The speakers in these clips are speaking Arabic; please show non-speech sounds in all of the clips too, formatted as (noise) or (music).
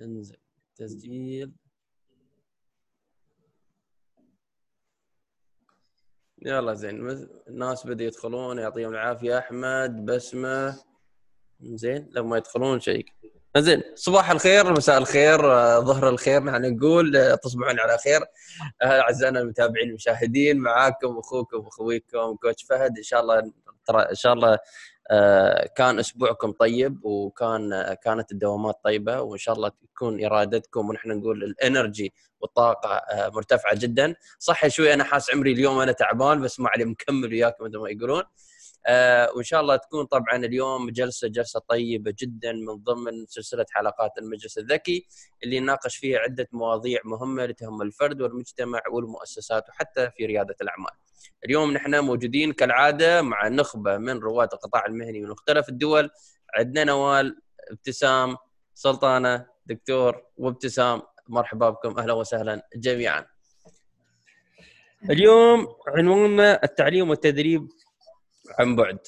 انزل. تسجيل. يلا زين. الناس بدأوا يدخلون يعطيهم العافية. أحمد بسمة. زين. لما يدخلون شيء. زين. صباح الخير مساء الخير آه، ظهر الخير نحن نقول آه، تصبحون على خير. آه، أعزائنا المتابعين المشاهدين معاكم أخوكم واخويكم كوتش فهد. إن شاء الله إن شاء الله كان أسبوعكم طيب وكان كانت الدوامات طيبة وإن شاء الله تكون إرادتكم ونحن نقول الإنرجي والطاقة مرتفعة جدا. صح شوي أنا حاس عمري اليوم أنا تعبان بس ما علي مكمل وياكم مثل ما يقولون. آه وإن شاء الله تكون طبعا اليوم جلسة جلسة طيبة جدا من ضمن سلسلة حلقات المجلس الذكي اللي نناقش فيها عدة مواضيع مهمة لتهم الفرد والمجتمع والمؤسسات وحتى في ريادة الأعمال. اليوم نحن موجودين كالعادة مع نخبة من رواد القطاع المهني من مختلف الدول عندنا نوال ابتسام سلطانة دكتور وابتسام مرحبا بكم أهلا وسهلا جميعا. اليوم عنواننا التعليم والتدريب عن بعد.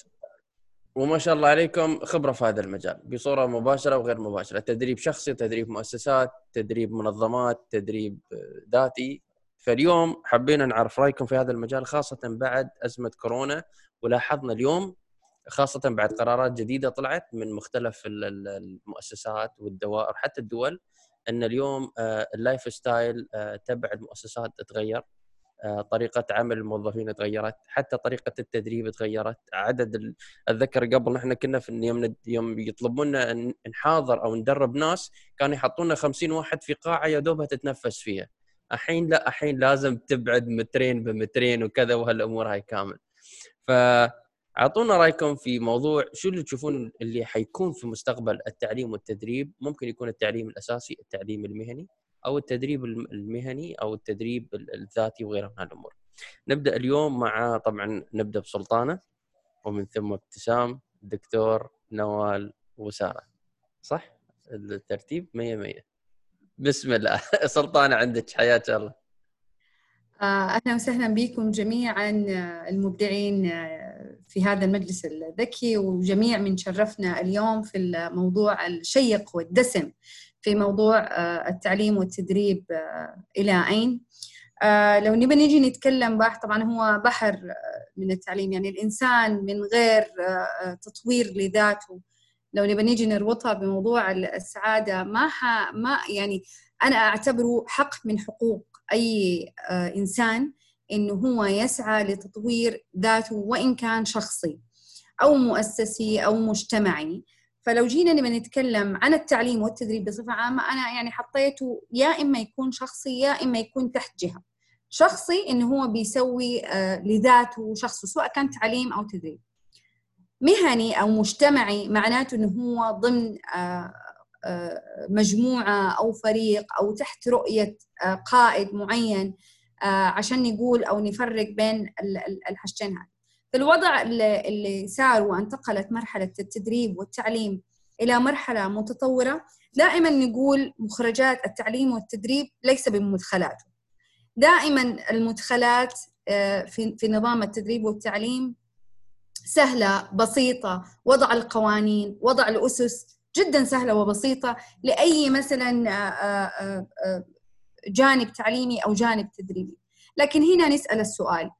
وما شاء الله عليكم خبرة في هذا المجال بصورة مباشرة وغير مباشرة. تدريب شخصي تدريب مؤسسات تدريب منظمات تدريب ذاتي. فاليوم حبينا نعرف رأيكم في هذا المجال خاصة بعد أزمة كورونا ولاحظنا اليوم خاصة بعد قرارات جديدة طلعت من مختلف المؤسسات والدوائر حتى الدول أن اليوم آه، ال lifestyle آه، تبع المؤسسات تتغير. آه، طريقة عمل الموظفين تغيرت حتى طريقة التدريب تغيرت. عدد أتذكر قبل نحن كنا في يوم يوم يطلبونا نحاضر أو ندرب ناس كانوا يحطونا 50 واحد في قاعة يا دوبها تتنفس فيها. الحين لا الحين لازم تبعد مترين بمترين وكذا وهالأمور هاي كامل. ف أعطونا رأيكم في موضوع شو اللي تشوفون اللي حيكون في مستقبل التعليم والتدريب؟ ممكن يكون التعليم الأساسي التعليم المهني. أو التدريب المهني أو التدريب الذاتي وغيرها من الأمور. نبدأ اليوم مع طبعا نبدأ بسلطانة ومن ثم ابتسام دكتور نوال وسارة. صح؟ الترتيب 100 100 بسم الله (laughs) سلطانة عندك حياك الله. آه، أهلا وسهلا بكم جميعا آه، المبدعين آه، في هذا المجلس الذكي وجميع من شرفنا اليوم في الموضوع الشيق والدسم في موضوع آه، التعليم والتدريب آه، إلى أين؟ آه، لو نبي نيجي نتكلم بحر طبعا هو بحر من التعليم. يعني الإنسان من غير تطوير لذاته. لو نبي نيجي نربطها بموضوع السعادة ما ما يعني أنا أعتبره حق من حقوق أي إنسان إنه هو يسعى لتطوير ذاته وإن كان شخصي أو مؤسسي أو مجتمعي. فلو جينا نبي نتكلم عن التعليم والتدريب بصفة عامة أنا يعني حطيته يا إما يكون شخصي يا إما يكون تحت جهة. شخصي إنه هو بيسوي آه، لذاته شخصه سواء كان تعليم أو تدريب. مهني أو مجتمعي معناته إنه هو ضمن آه، آه، مجموعة أو فريق أو تحت رؤية قائد معين عشان نقول أو نفرق بين الحاجتين هذه. في الوضع اللي صار وانتقلت مرحلة التدريب والتعليم إلى مرحلة متطورة دائما نقول مخرجات التعليم والتدريب ليس بمدخلاته دائما المدخلات آه، في نظام التدريب والتعليم سهلة بسيطة وضع القوانين وضع الأسس جدا سهلة وبسيطة لأي مثلا آه، آه، جانب تعليمي أو جانب تدريبي. لكن هنا نسأل السؤال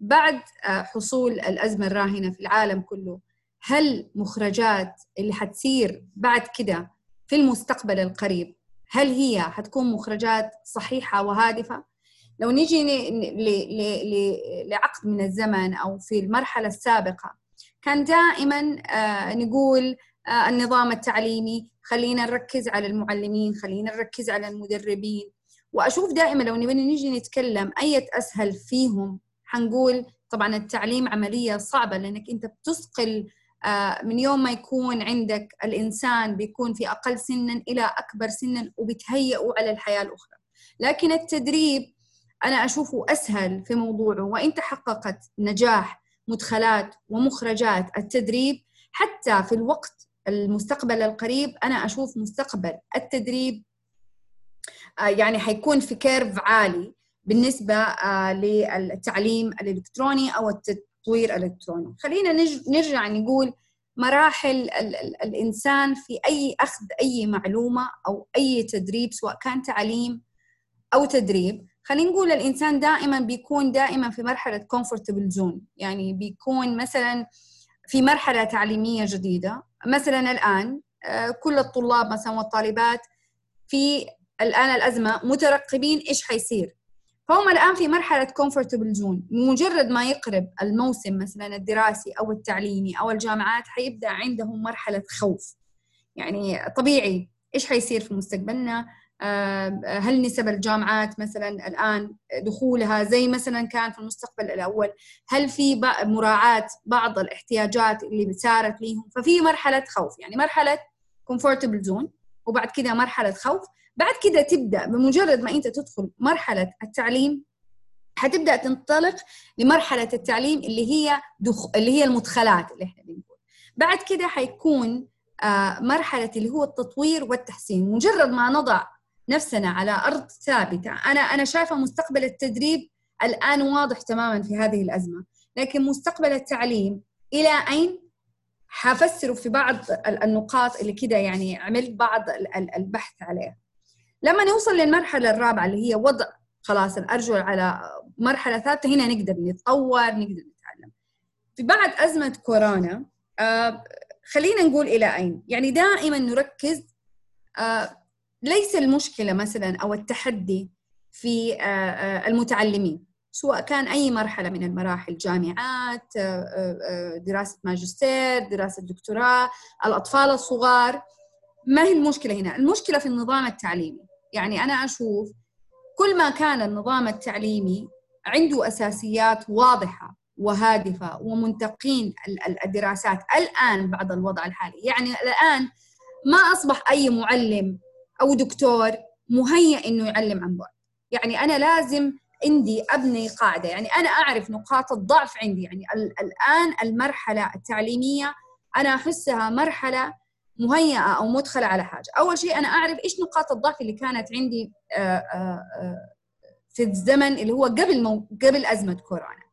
بعد آه، حصول الأزمة الراهنة في العالم كله هل مخرجات اللي حتصير بعد كده في المستقبل القريب هل هي حتكون مخرجات صحيحة وهادفة؟ لو نيجي لعقد من الزمن أو في المرحلة السابقة كان دائما آه، نقول آه، النظام التعليمي خلينا نركز على المعلمين خلينا نركز على المدربين وأشوف دائما لو نبي نيجي نتكلم أية أسهل فيهم حنقول طبعا التعليم عملية صعبة لأنك أنت بتثقل آه، من يوم ما يكون عندك الإنسان بيكون في أقل سنا إلى أكبر سنا وبتهيئه على الحياة الأخرى. لكن التدريب أنا أشوفه أسهل في موضوعه وإن تحققت نجاح مدخلات ومخرجات التدريب حتى في الوقت المستقبل القريب أنا أشوف مستقبل التدريب آه، يعني حيكون في كيرف عالي. بالنسبة آه، للتعليم الإلكتروني أو التطوير الإلكتروني. خلينا نرجع نقول مراحل ال ال الإنسان في أي أخذ أي معلومة أو أي تدريب سواء كان تعليم أو تدريب. خلينا نقول الإنسان دائما بيكون دائما في مرحلة comfortable zone يعني بيكون مثلا في مرحلة تعليمية جديدة. مثلا الآن آه، كل الطلاب مثلا والطالبات في الآن الأزمة مترقبين إيش حيصير؟ فهم الآن في مرحلة comfortable zone مجرد ما يقرب الموسم مثلا الدراسي أو التعليمي أو الجامعات حيبدأ عندهم مرحلة خوف. يعني طبيعي إيش حيصير في مستقبلنا؟ آه، هل نسب الجامعات مثلا الآن دخولها زي مثلا كان في المستقبل الأول؟ هل في مراعاة بعض الاحتياجات اللي صارت لهم ففي مرحلة خوف. يعني مرحلة comfortable zone وبعد كده مرحلة خوف. بعد كده تبدأ بمجرد ما أنت تدخل مرحلة التعليم حتبدأ تنطلق لمرحلة التعليم اللي هي دخ... اللي هي المدخلات اللي إحنا بنقول. بعد كده حيكون آه مرحلة اللي هو التطوير والتحسين. مجرد ما نضع نفسنا على أرض ثابتة أنا أنا شايفة مستقبل التدريب الآن واضح تماما في هذه الأزمة. لكن مستقبل التعليم إلى أين؟ حفسره في بعض النقاط اللي كده يعني عملت بعض البحث عليها. لما نوصل للمرحلة الرابعة اللي هي وضع خلاص الارجل على مرحلة ثابتة هنا نقدر نتطور نقدر نتعلم. في بعد أزمة كورونا آه خلينا نقول إلى أين؟ يعني دائما نركز آه ليس المشكلة مثلا أو التحدي في آه آه المتعلمين سواء كان أي مرحلة من المراحل جامعات آه، آه، دراسة ماجستير دراسة دكتوراه الأطفال الصغار. ما هي المشكلة هنا؟ المشكلة في النظام التعليمي. يعني أنا أشوف كل ما كان النظام التعليمي عنده أساسيات واضحة وهادفة ومنتقين الدراسات الآن بعد الوضع الحالي. يعني الآن ما أصبح أي معلم أو دكتور مهيأ إنه يعلم عن بعد. يعني أنا لازم عندي أبني قاعدة. يعني أنا أعرف نقاط الضعف عندي. يعني الآن المرحلة التعليمية أنا أحسها مرحلة مهيئة أو مدخله على حاجة أول شيء أنا أعرف إيش نقاط الضعف اللي كانت عندي آه، آه، آه، في الزمن اللي هو قبل مو... قبل أزمة كورونا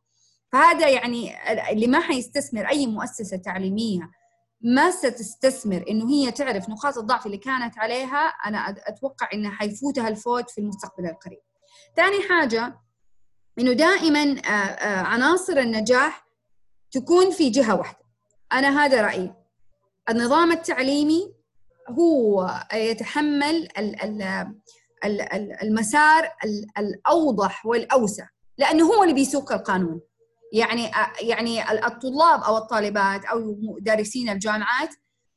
فهذا يعني اللي ما حيستثمر أي مؤسسة تعليمية ما ستستثمر إنه هي تعرف نقاط الضعف اللي كانت عليها أنا أتوقع إنها حيفوتها الفوت في المستقبل القريب. ثاني حاجة إنه دائما عناصر النجاح تكون في جهة واحدة. أنا هذا رأيي النظام التعليمي هو يتحمل المسار الأوضح والأوسع لأنه هو اللي بيسوق القانون. يعني يعني الطلاب أو الطالبات أو دارسين الجامعات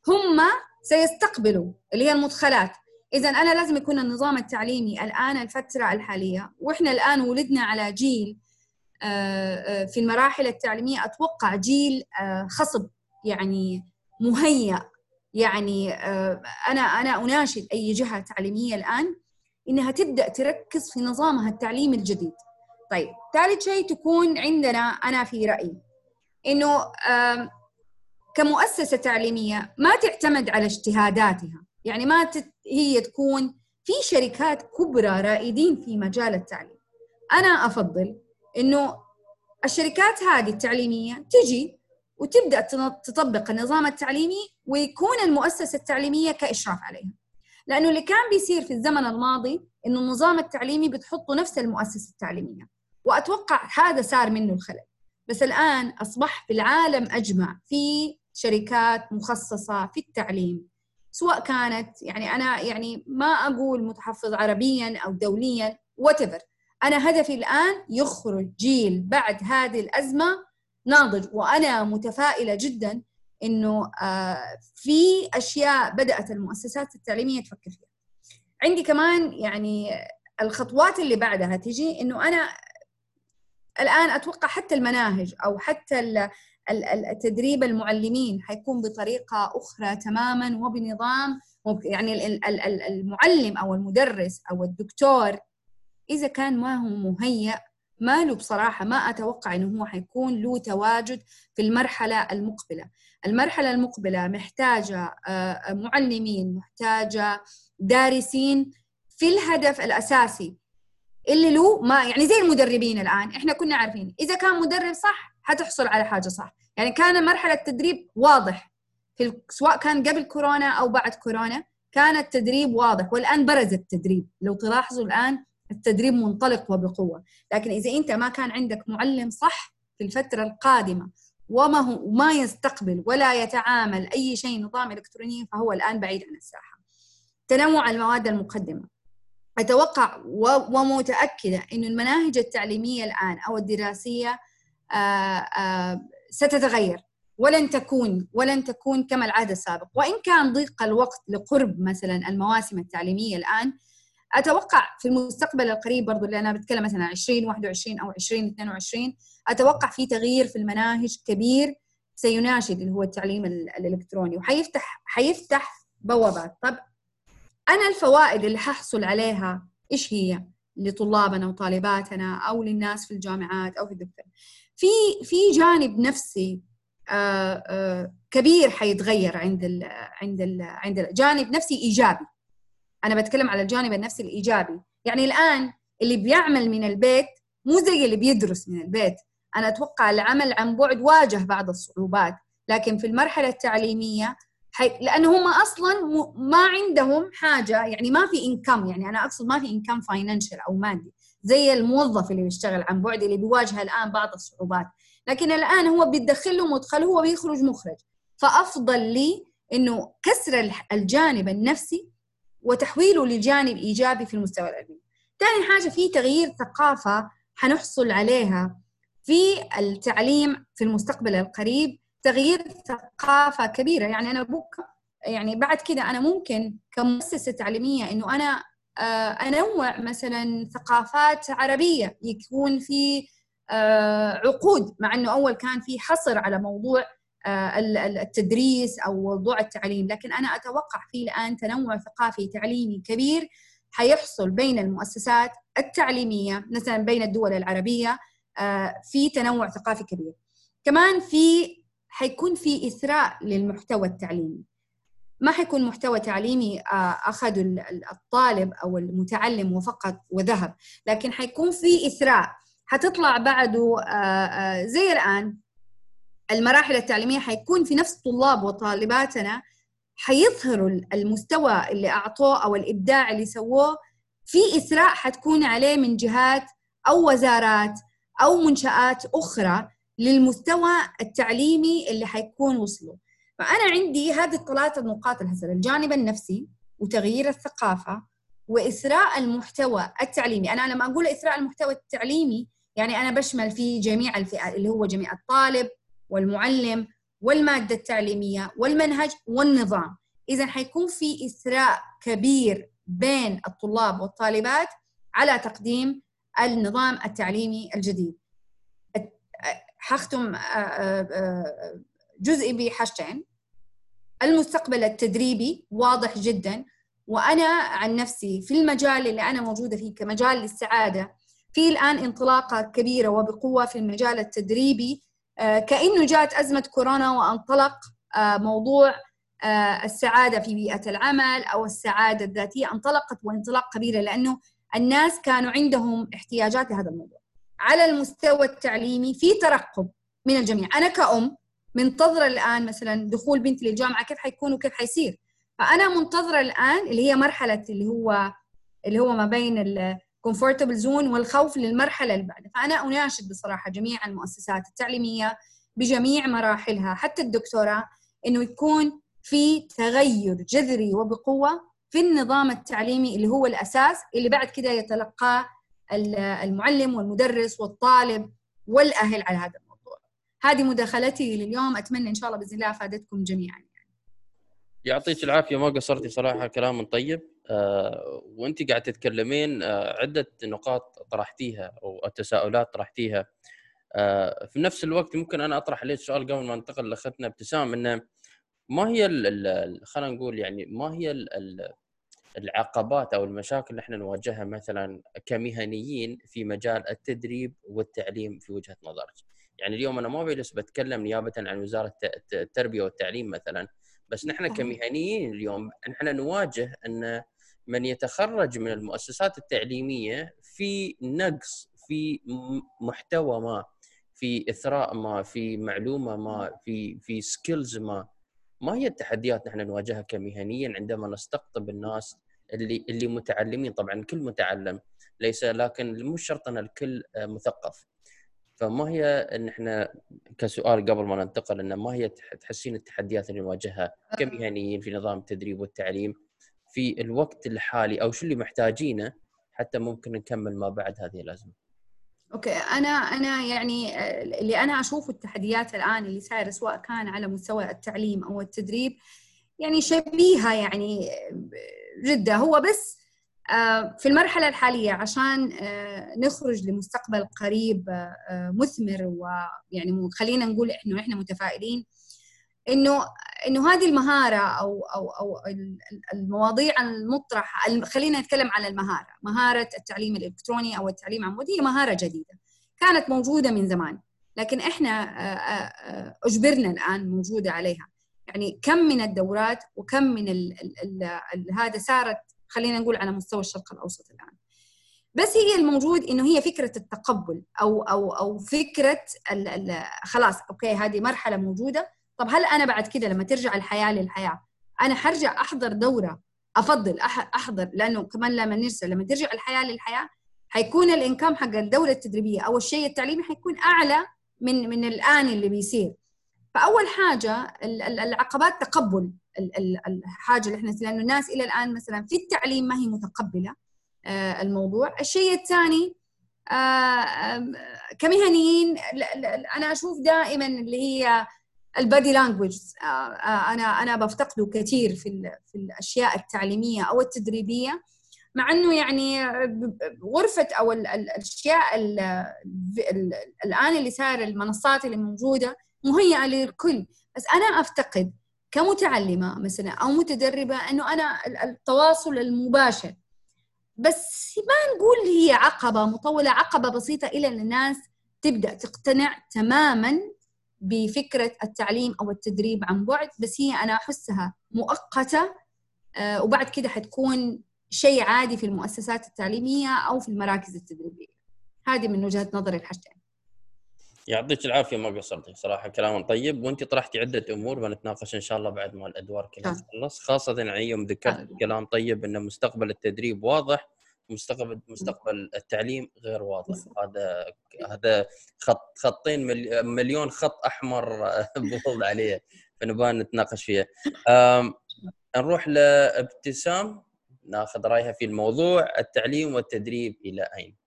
هم سيستقبلوا اللي هي المدخلات. إذا أنا لازم يكون النظام التعليمي الآن الفترة الحالية وإحنا الآن ولدنا على جيل في المراحل التعليمية أتوقع جيل خصب. يعني مهيأ. يعني آه، أنا أنا أناشد أي جهة تعليمية الآن إنها تبدأ تركز في نظامها التعليمي الجديد. طيب ثالث شيء تكون عندنا أنا في رأيي إنه كمؤسسة تعليمية ما تعتمد على اجتهاداتها. يعني ما هي تكون في شركات كبرى رائدين في مجال التعليم. أنا أفضل إنه الشركات هذه التعليمية تجي وتبدأ تطبق النظام التعليمي ويكون المؤسسة التعليمية كإشراف عليها. لأنه اللي كان بيصير في الزمن الماضي إنه النظام التعليمي بتحطه نفس المؤسسة التعليمية. وأتوقع هذا صار منه الخلل. بس الآن أصبح في العالم أجمع في شركات مخصصة في التعليم. سواء كانت يعني أنا يعني ما أقول متحفظ عربيا أو دوليا whatever. أنا هدفي الآن يخرج جيل بعد هذه الأزمة ناضج وأنا متفائلة جدا إنه آه، في أشياء بدأت المؤسسات التعليمية تفكر فيها. عندي كمان يعني الخطوات اللي بعدها تجي إنه أنا الآن أتوقع حتى المناهج أو حتى التدريب المعلمين حيكون بطريقة أخرى تماما وبنظام يعني المعلم أو المدرس أو الدكتور إذا كان ما هو مهيأ ما له بصراحة ما أتوقع إنه هو حيكون له تواجد في المرحلة المقبلة. المرحلة المقبلة محتاجة آه، معلمين محتاجة دارسين في الهدف الأساسي اللي له ما يعني زي المدربين الآن. إحنا كنا عارفين إذا كان مدرب صح حتحصل على حاجة صح. يعني كان مرحلة التدريب واضح في سواء كان قبل كورونا أو بعد كورونا كان التدريب واضح والآن برز التدريب. لو تلاحظوا الآن التدريب منطلق وبقوة. لكن إذا أنت ما كان عندك معلم صح في الفترة القادمة وما هو ما يستقبل ولا يتعامل أي شيء نظام إلكتروني فهو الآن بعيد عن الساحة. تنوع المواد المقدمة. أتوقع ومتأكدة إنه المناهج التعليمية الآن أو الدراسية آآ آآ ستتغير. ولن تكون ولن تكون كما العهد السابق وإن كان ضيق الوقت لقرب مثلا المواسم التعليمية الآن أتوقع في المستقبل القريب برضو اللي أنا بتكلم مثلا 2021 أو 2022 أتوقع في تغيير في المناهج كبير سيناشد اللي هو التعليم الإلكتروني وحيفتح حيفتح بوابات. طب أنا الفوائد اللي ححصل عليها إيش هي؟ لطلابنا وطالباتنا أو للناس في الجامعات أو في الدكتور. في في جانب نفسي آآ آآ كبير حيتغير عند ال عند ال عند جانب نفسي إيجابي. أنا بتكلم على الجانب النفسي الإيجابي. يعني الآن اللي بيعمل من البيت مو زي اللي بيدرس من البيت. أنا أتوقع العمل عن بعد واجه بعض الصعوبات لكن في المرحلة التعليمية حي... لأنه هم أصلا م... ما عندهم حاجة يعني ما في انكم يعني أنا أقصد ما في انكم فاينانشال أو مادي زي الموظف اللي بيشتغل عن بعد اللي بيواجه الآن بعض الصعوبات. لكن الآن هو بيدخل له مدخل هو بيخرج مخرج. فأفضل لي إنه كسر الجانب النفسي وتحويله لجانب ايجابي في المستوى العلمي. ثاني حاجة في تغيير ثقافة حنحصل عليها في التعليم في المستقبل القريب تغيير ثقافة كبيرة يعني أنا بك يعني بعد كده أنا ممكن كمؤسسة تعليمية إنه أنا أنوع مثلا ثقافات عربية يكون في عقود مع إنه أول كان في حصر على موضوع التدريس أو موضوع التعليم. لكن أنا أتوقع في الآن تنوع ثقافي تعليمي كبير حيحصل بين المؤسسات التعليمية مثلا بين الدول العربية في تنوع ثقافي كبير. كمان في حيكون في إثراء للمحتوى التعليمي. ما حيكون محتوى تعليمي أخذ الطالب أو المتعلم وفقط وذهب لكن حيكون في إثراء. حتطلع بعده زي الآن المراحل التعليمية حيكون في نفس طلاب وطالباتنا حيظهروا المستوى اللي أعطوه أو الإبداع اللي سووه. في اثراء حتكون عليه من جهات أو وزارات أو منشآت أخرى للمستوى التعليمي اللي حيكون وصلوا فأنا عندي هذه الثلاثة نقاط الحسن الجانب النفسي وتغيير الثقافة واثراء المحتوى التعليمي. أنا لما أقول اثراء المحتوى التعليمي يعني أنا بشمل فيه جميع الفئات اللي هو جميع الطالب والمعلم والمادة التعليمية والمنهج والنظام. اذا حيكون في إثراء كبير بين الطلاب والطالبات على تقديم النظام التعليمي الجديد. حختم جزئي بحاجتين. المستقبل التدريبي واضح جدا. وأنا عن نفسي في المجال اللي أنا موجودة فيه كمجال للسعادة في الآن انطلاقة كبيرة وبقوة في المجال التدريبي كأنه جاءت أزمة كورونا وانطلق موضوع السعادة في بيئة العمل أو السعادة الذاتية. انطلقت وانطلاق كبير لأنه الناس كانوا عندهم احتياجات لهذا الموضوع. على المستوى التعليمي في ترقب من الجميع. أنا كأم منتظرة الآن مثلا دخول بنتي للجامعة كيف حيكون وكيف حيصير. فأنا منتظرة الآن اللي هي مرحلة اللي هو اللي هو ما بين ال comfortable zone والخوف للمرحلة اللي بعدها. فأنا أناشد بصراحة جميع المؤسسات التعليمية بجميع مراحلها حتى الدكتوراه إنه يكون في تغير جذري وبقوة في النظام التعليمي اللي هو الأساس اللي بعد كده يتلقاه المعلم والمدرس والطالب والأهل على هذا الموضوع. هذه مداخلتي لليوم. أتمنى إن شاء الله بإذن الله أفادتكم جميعا. يعطيك العافية. ما قصرتي صراحة. كلام طيب. وانت قاعد تتكلمين آه عدة نقاط طرحتيها أو التساؤلات طرحتيها آه في نفس الوقت ممكن أنا أطرح عليك سؤال قبل ما ننتقل لأختنا ابتسام إنه ما هي خلينا نقول يعني ما هي ال العقبات أو المشاكل اللي إحنا نواجهها مثلا كمهنيين في مجال التدريب والتعليم في وجهة نظرك. يعني اليوم أنا ما بجلس بتكلم نيابه عن وزارة التربية والتعليم مثلا بس نحن كمهنيين اليوم نحن نواجه إن من يتخرج من المؤسسات التعليمية في نقص في محتوى ما في إثراء ما في معلومة ما في في سكيلز ما. ما هي التحديات نحن نواجهها كمهنيين عندما نستقطب الناس اللي اللي متعلمين؟ طبعا الكل متعلم ليس لكن مش شرط أن الكل آه، مثقف. فما هي ان إحنا كسؤال قبل ما ننتقل إن ما هي تحسين التحديات اللي نواجهها كمهنيين في نظام التدريب والتعليم؟ في الوقت الحالي أو شو اللي محتاجينه حتى ممكن نكمل ما بعد هذه الأزمة. أوكي أنا أنا يعني آه، اللي أنا أشوفه التحديات الآن اللي صايرة سواء كان على مستوى التعليم أو التدريب يعني شبيهة يعني جدا هو بس آه، في المرحلة الحالية عشان آه، نخرج لمستقبل قريب مثمر ويعني خلينا نقول إحنا إحنا متفائلين إنه إنه هذه المهارة أو أو أو المواضيع المطرحة خلينا نتكلم على المهارة. مهارة التعليم الإلكتروني أو التعليم عن هي مهارة جديدة. كانت موجودة من زمان لكن إحنا آه، آه، أجبرنا الآن موجودة عليها. يعني كم من الدورات وكم من ال ال ال هذا صارت خلينا نقول على مستوى الشرق الأوسط الآن. بس هي الموجود إنه هي فكرة التقبل أو أو أو فكرة ال ال خلاص أوكي هذه مرحلة موجودة. طب هل أنا بعد كده لما ترجع الحياة للحياة أنا حرجع أحضر دورة أفضل أحضر؟ لأنه كمان لما نرسل لما ترجع الحياة للحياة حيكون الإنكم حق الدورة التدريبية أو الشيء التعليمي حيكون أعلى من من الآن اللي بيصير. فأول حاجة العقبات تقبل الحاجة اللي إحنا لأنه الناس إلى الآن مثلا في التعليم ما هي متقبلة آه، الموضوع. الشيء الثاني آه، كمهنيين أنا أشوف دائما اللي هي البادي لانجوج آه، آه، أنا أنا بفتقده كثير في في الأشياء التعليمية أو التدريبية مع إنه يعني غرفة أو الأشياء الآن اللي صار المنصات اللي موجودة مهيئة للكل. بس أنا أفتقد كمتعلمة مثلا أو متدربة إنه أنا التواصل المباشر. بس ما نقول هي عقبة مطولة عقبة بسيطة إلى الناس تبدأ تقتنع تماما بفكرة التعليم أو التدريب عن بعد بس هي أنا أحسها مؤقتة آه، وبعد كده حتكون شيء عادي في المؤسسات التعليمية أو في المراكز التدريبية. هذه من وجهة نظري الحاجتين. يعطيك العافية ما قصرتي صراحة كلام طيب وأنت طرحتي عدة أمور بنتناقش إن شاء الله بعد ما الأدوار كلها تخلص. خاصة عن يوم ذكرت كلام طيب إن مستقبل التدريب واضح مستقبل مستقبل التعليم غير واضح. هذا هذا خط خطين مليون خط أحمر (laughs) بوضع عليه. فنبغى نتناقش فيها. نروح لابتسام. ناخذ رأيها في الموضوع. التعليم والتدريب إلى أين؟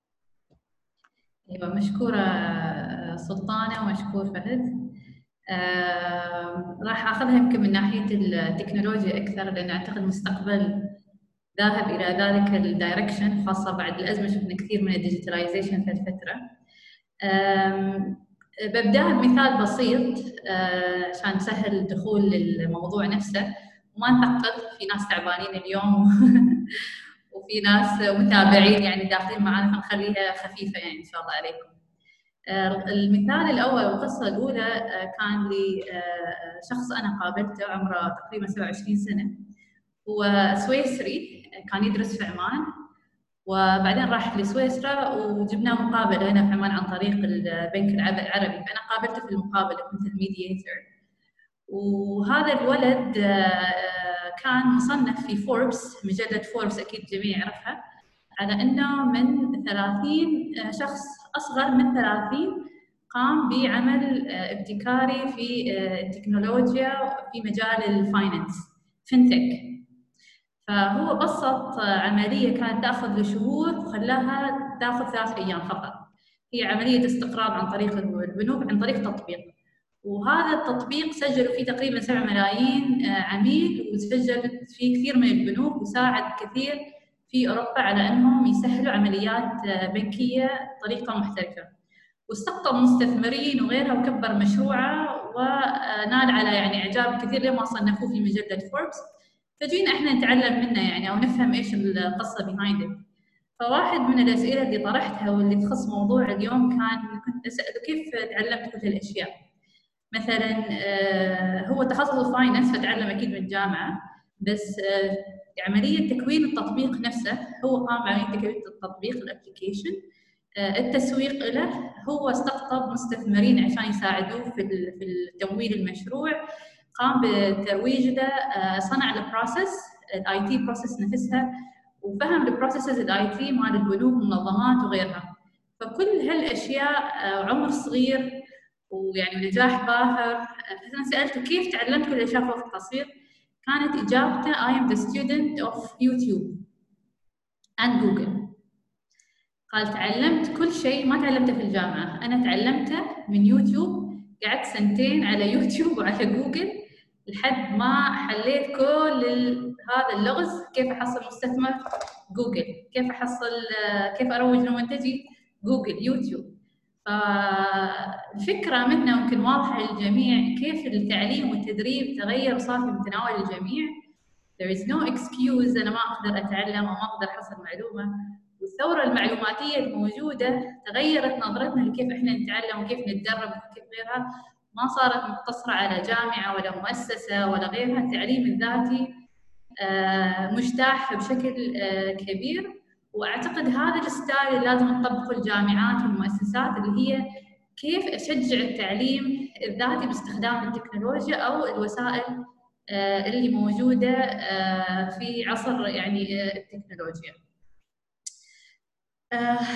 أيوه مشكورة سلطانة ومشكور فهد. آه راح أخذها يمكن من ناحية التكنولوجيا أكثر لأن أعتقد المستقبل ذاهب إلى ذلك ال direction خاصة بعد الأزمة شفنا كثير من ال digitalization في الفترة. ببداها بمثال بسيط آه، عشان نسهل الدخول للموضوع نفسه. وما نثقل في ناس تعبانين اليوم (laughs) وفي ناس متابعين يعني داخلين معنا فنخليها خفيفة يعني إن شاء الله عليكم. آه، المثال الأول القصة الأولى آه، كان لشخص أنا قابلته عمره تقريبا 27 سنة. هو سويسري كان يدرس في عمان وبعدين راح لسويسرا وجبناه مقابله هنا في عمان عن طريق البنك العربي. فأنا قابلته في المقابله كنت الميدياتور وهذا الولد آه، كان مصنف في فوربس مجلة فوربس أكيد الجميع يعرفها على إنه من 30 آه، شخص أصغر من 30 قام بعمل آه، ابتكاري في التكنولوجيا في مجال ال finance fintech فهو بسط عملية كانت تأخذ له شهور وخلاها تأخذ ثلاث أيام فقط. هي عملية استقراض عن طريق البنوك عن طريق تطبيق. وهذا التطبيق سجلوا فيه تقريبا 7 ملايين آه، عميل وسجلت فيه كثير من البنوك وساعد كثير في أوروبا على أنهم يسهلوا عمليات آه، بنكية بطريقة محترفه واستقطب مستثمرين وغيرها وكبر مشروعه ونال على يعني إعجاب كثير لما صنفوه في مجلة فوربس. فجينا إحنا نتعلم منه يعني أو نفهم إيش القصة behind فواحد من الأسئلة اللي طرحتها واللي تخص موضوع اليوم كان كنت أسأله كيف تعلمت كل هالأشياء. مثلا آه، هو تخصص finance فتعلم أكيد من الجامعة. بس آه، عملية تكوين التطبيق نفسه هو قام بعملية تكوين التطبيق ال application آه، التسويق له هو استقطب مستثمرين عشان يساعدوه في تمويل المشروع. قام بترويج له آه، صنع ال process ال IT process نفسها وفهم ال processes ال IT مال البنوك والمنظمات وغيرها. فكل هالأشياء آه، عمر صغير ويعني نجاح باهر. فانا سألته كيف تعلمت كل الاشياء في وقت قصير كانت إجابته I am the student of YouTube and Google. قال تعلمت كل شيء ما تعلمته في الجامعة. أنا تعلمته من يوتيوب قعدت سنتين على (laughs) يوتيوب وعلى جوجل لحد ما حليت كل هذا اللغز. كيف أحصل مستثمر جوجل. كيف أحصل كيف أروج لمنتجي جوجل يوتيوب. فالفكرة منه ممكن واضحة للجميع كيف التعليم والتدريب تغير وصار في متناول الجميع. There is no excuse أنا ما أقدر أتعلم أو ما أقدر أحصل معلومة. والثورة المعلوماتية الموجودة تغيرت نظرتنا لكيف إحنا نتعلم وكيف نتدرب وكيف غيرها. ما صارت مقتصرة على جامعة ولا مؤسسة ولا غيرها التعليم الذاتي آه، مجتاح بشكل آه، كبير وأعتقد هذا ال style اللي لازم تطبقه الجامعات والمؤسسات اللي هي كيف أشجع التعليم الذاتي باستخدام التكنولوجيا أو الوسائل آه، اللي موجودة في عصر يعني التكنولوجيا.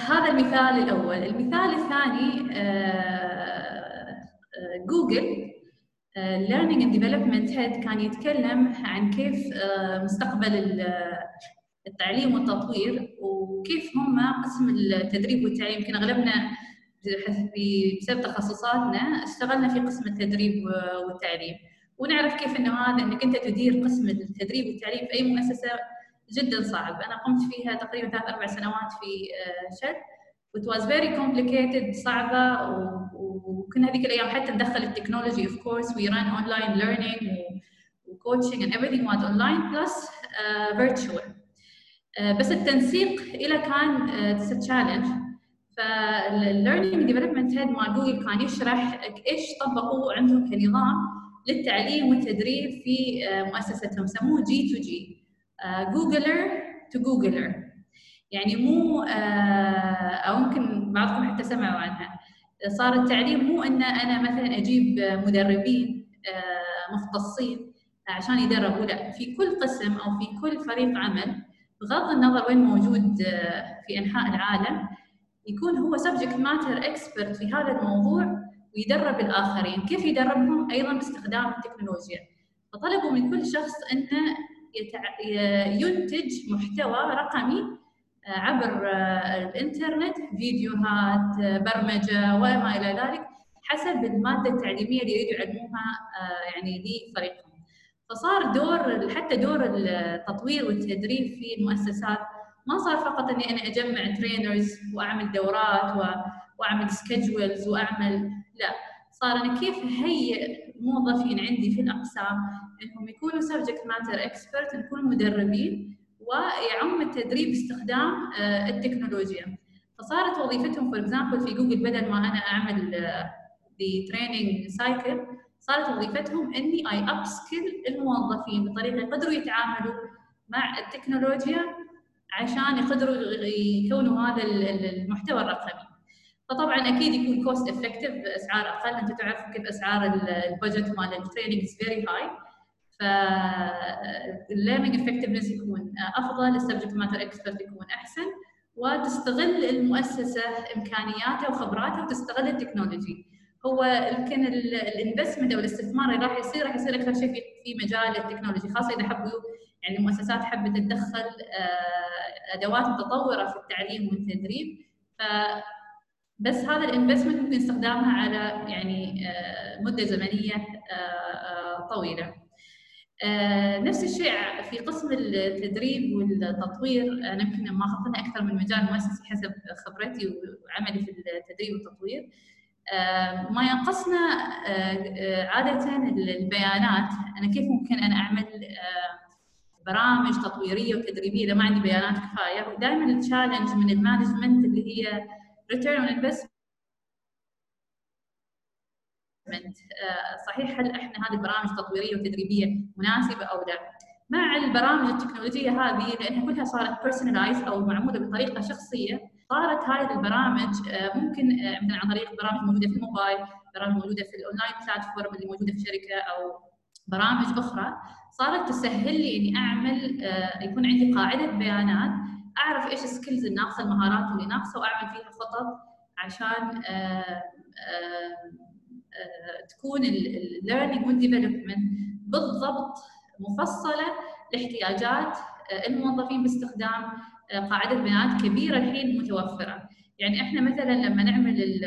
هذا المثال الأول المثال الثاني جوجل آه Learning and Development Head كان يتكلم عن كيف آه مستقبل التعليم والتطوير وكيف هم قسم التدريب والتعليم. يمكن أغلبنا بسبب تخصصاتنا اشتغلنا في قسم التدريب والتعليم. ونعرف كيف إنه هذا إنك أنت تدير قسم التدريب والتعليم في أي مؤسسة جدا صعب. أنا قمت فيها تقريبا ثلاث أربع سنوات في آه، شل it was very complicated صعبة وكنا هذيك الأيام حتى ندخل ال technology of course we run online learning و coaching and everything was online plus uh, virtual. Uh, بس التنسيق إلى كان uh, a challenge. فال learning development head مال جوجل كان يشرح إيش طبقوا عندهم كنظام للتعليم والتدريب في مؤسستهم سموه G to G Googler to Googler يعني مو آه، أو يمكن بعضكم حتى سمعوا عنها صار التعليم مو إن أنا مثلا أجيب مدربين آه، مختصين عشان يدربوا لا في كل قسم أو في كل فريق عمل بغض النظر وين موجود آه، في أنحاء العالم يكون هو subject matter expert في هذا الموضوع ويدرب الآخرين، كيف يدربهم؟ أيضا باستخدام التكنولوجيا. فطلبوا من كل شخص إنه ينتج محتوى رقمي عبر آه، الإنترنت فيديوهات آه، برمجة وما إلى ذلك حسب المادة التعليمية اللي يريدوا يعلموها يعني لفريقهم. فصار دور حتى دور التطوير والتدريب في المؤسسات ما صار فقط إني أنا أجمع trainers وأعمل دورات وأعمل schedules وأعمل لا صار أنا كيف اهيئ موظفين عندي في الأقسام إنهم يكونوا subject matter expert نكون مدربين ويعم التدريب باستخدام آه، التكنولوجيا. فصارت وظيفتهم for example في جوجل بدل ما أنا أعمل training آه، cycle صارت وظيفتهم إني I upskill الموظفين بطريقة يقدروا يتعاملوا مع التكنولوجيا عشان يقدروا يكونوا هذا المحتوى الرقمي. فطبعا أكيد يكون cost effective أسعار أقل. أنتم تعرفوا كيف أسعار ال budget مال ال training very high فال learning effectiveness يكون أفضل ال subject matter expert يكون أحسن وتستغل المؤسسة امكانياتها وخبراتها وتستغل ال technology هو يمكن ال investment أو الاستثمار اللي راح يصير راح يصير أكثر شيء في مجال ال technology خاصة إذا حبوا يعني المؤسسات حبت تدخل آه، أدوات متطورة في التعليم والتدريب ف بس هذا ال investment ممكن استخدامها على يعني آه، مدة زمنية آه، آه، طويلة. نفس الشيء في قسم التدريب والتطوير أنا يمكن ما أخذنا أكثر من مجال مؤسسي حسب خبرتي وعملي في التدريب والتطوير. ما ينقصنا عادة البيانات أنا كيف ممكن أنا أعمل برامج تطويرية وتدريبية إذا ما عندي بيانات كفاية ودائما ال challenge من ال management اللي هي return on investment آه، صحيح هل إحنا هذه البرامج التطويريه والتدريبيه مناسبة أو لا؟ مع البرامج التكنولوجية هذه لانها كلها صارت personalized أو معمولة بطريقة شخصية صارت هذه البرامج آه، ممكن آه، مثلا عن طريق برامج موجودة في الموبايل، برامج موجودة في ال online platform اللي موجودة في شركة أو برامج أخرى صارت تسهل لي إني أعمل يكون عندي قاعدة بيانات أعرف إيش ال skills الناقصه المهارات اللي ناقصة وأعمل فيها خطط عشان تكون ال learning وال development بالضبط مفصلة لاحتياجات الموظفين باستخدام قاعدة بيانات كبيرة الحين متوفرة. يعني إحنا مثلا لما نعمل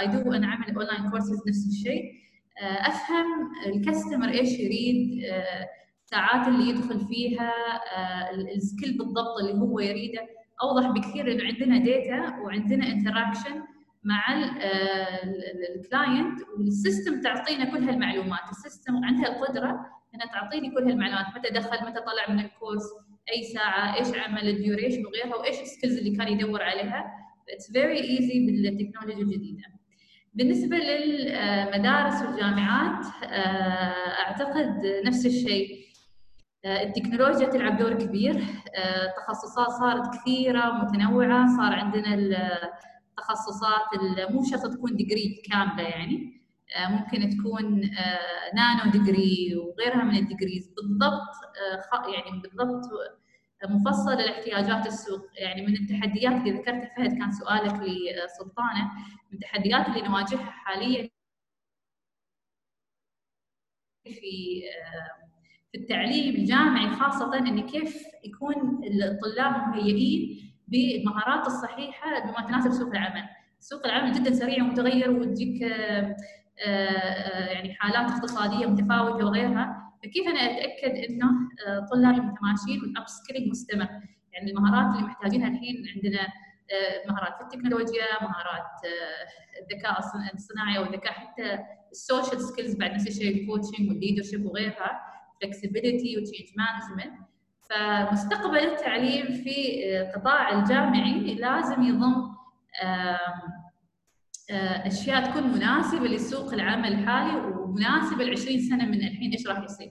I do أنا أعمل online courses نفس الشيء آه، أفهم ال customer إيش يريد الساعات آه، اللي يدخل فيها آه، ال skill بالضبط اللي هو يريده. أوضح بكثير لأنه عندنا data وعندنا interaction مع ال client وال system تعطينا كل هالمعلومات. ال system عندها القدرة إنها تعطيني كل هالمعلومات. متى دخل متى طلع من ال course أي ساعة إيش عمل ال duration وغيرها وإيش ال skills اللي كان يدور عليها. It's very easy بالتكنولوجيا الجديدة. بالنسبة للمدارس والجامعات آه، أعتقد نفس الشيء. آه، التكنولوجيا تلعب دور كبير. التخصصات آه، صارت كثيرة ومتنوعه صار عندنا التخصصات مو شرط تكون degree كاملة يعني ممكن تكون nano degree وغيرها من ال degrees بالضبط يعني بالضبط مفصل لاحتياجات السوق. يعني من التحديات اللي ذكرتها فهد كان سؤالك لسلطانه من التحديات اللي نواجهها حاليا في في التعليم الجامعي خاصة إن كيف يكون الطلاب مهيئين بالمهارات الصحيحة بما تناسب سوق العمل. سوق العمل جدا سريع ومتغير وتجيك يعني حالات اقتصادية متفاوتة وغيرها. فكيف أنا أتأكد إنه آه، طلابي متماشيين والأب سكيلينج مستمر؟ يعني المهارات اللي محتاجينها الحين عندنا آه، مهارات في التكنولوجيا مهارات آه، الذكاء الصناعي أو الذكاء حتى ال social skills بعد نفس الشيء ال coaching وال leadership وغيرها flexibility و change management فمستقبل التعليم في القطاع الجامعي لازم يضم أشياء تكون مناسبة لسوق العمل الحالي ومناسبة ل 20 سنة من الحين إيش راح يصير.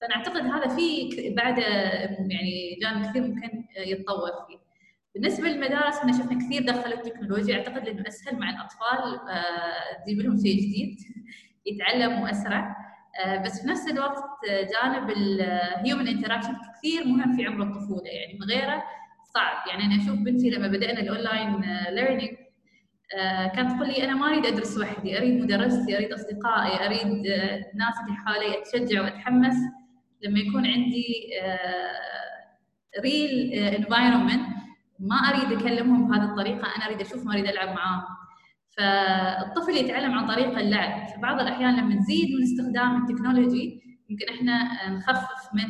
فأنا أعتقد هذا في بعد يعني جانب كثير ممكن يتطور فيه. بالنسبة للمدارس إحنا شفنا كثير دخلوا التكنولوجيا أعتقد إنه أسهل مع الأطفال آه، تجيب لهم شيء جديد (laughs) يتعلموا اسرع آه، بس في نفس الوقت جانب ال human interaction كثير مهم في عمر الطفولة يعني من غيره صعب. يعني أنا أشوف بنتي لما بدأنا ال online learning آه، كانت تقول لي أنا ما أريد أدرس وحدي أريد مدرستي أريد أصدقائي أريد الناس اللي حولي أتشجع وأتحمس. لما يكون عندي real آه، environment آه، ما أريد أكلمهم بهذه الطريقة أنا أريد أشوفهم أريد ألعب معاهم. فالطفل يتعلم عن طريق اللعب. في بعض الأحيان لما نزيد من استخدام التكنولوجي يمكن إحنا نخفف من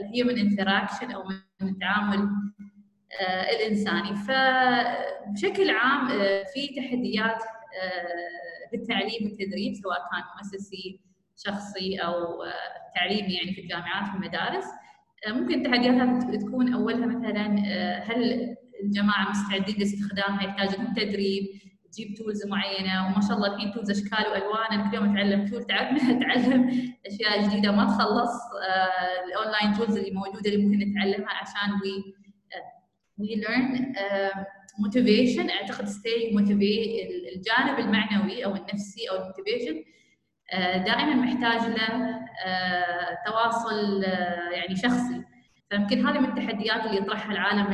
ال human interaction أو من التعامل آه، الإنساني. فبشكل عام آه، في تحديات بالتعليم آه، والتدريب سواء كان مؤسسي شخصي أو تعليمي يعني في الجامعات والمدارس. ممكن التحديات تكون أولها مثلا هل الجماعة مستعدين لاستخدامها يحتاج لهم تدريب؟ تجيب tools معينة وما شاء الله الحين tools أشكال وألوان. كل يوم أتعلم tool تعبنا (laughs) أتعلم أشياء جديدة. ما تخلص ال online tools اللي موجودة اللي ممكن نتعلمها عشان وي learn uh, motivation. أعتقد staying motivated الجانب المعنوي أو النفسي أو ال motivation uh, دائما محتاج له uh, تواصل يعني شخصي. فيمكن هذه من التحديات اللي يطرحها العالم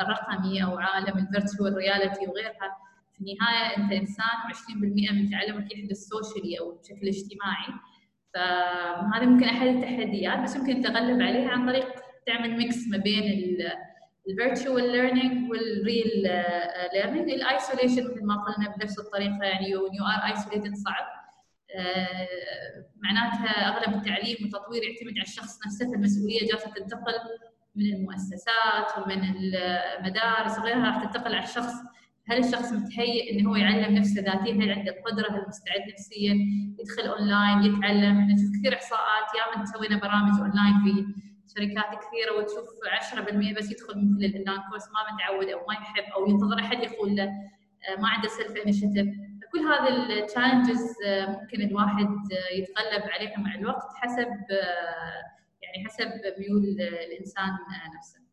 الرقمي أو عالم ال virtual reality وغيرها. في النهاية أنت إنسان و20% من تعلمك يحدث socially أو بشكل اجتماعي. فهذه ممكن أحد التحديات بس ممكن تتغلب عليها عن طريق تعمل mix ما بين ال virtual learning وال real learning ال isolation مثل ما قلنا بنفس الطريقة يعني you are isolated صعب. uh, معناتها أغلب التعليم والتطوير يعتمد على الشخص نفسه فالمسؤولية جالسة تنتقل من المؤسسات ومن المدارس وغيرها راح تنتقل على الشخص هل الشخص متهيئ انه هو يعلم نفسه ذاتيا؟ هل عنده القدره هل مستعد نفسيا؟ يدخل أونلاين يتعلم؟ نشوف كثير إحصاءات. ياما سوينا برامج أونلاين في شركات كثيرة وتشوف 10% بس يدخل مثل ال online course ما متعود أو ما يحب أو ينتظر أحد يقول له آه، ما عنده self initiative كل هذه ال challenges آه، ممكن الواحد آه، يتغلب عليها مع الوقت حسب يعني حسب ميول الإنسان نفسه.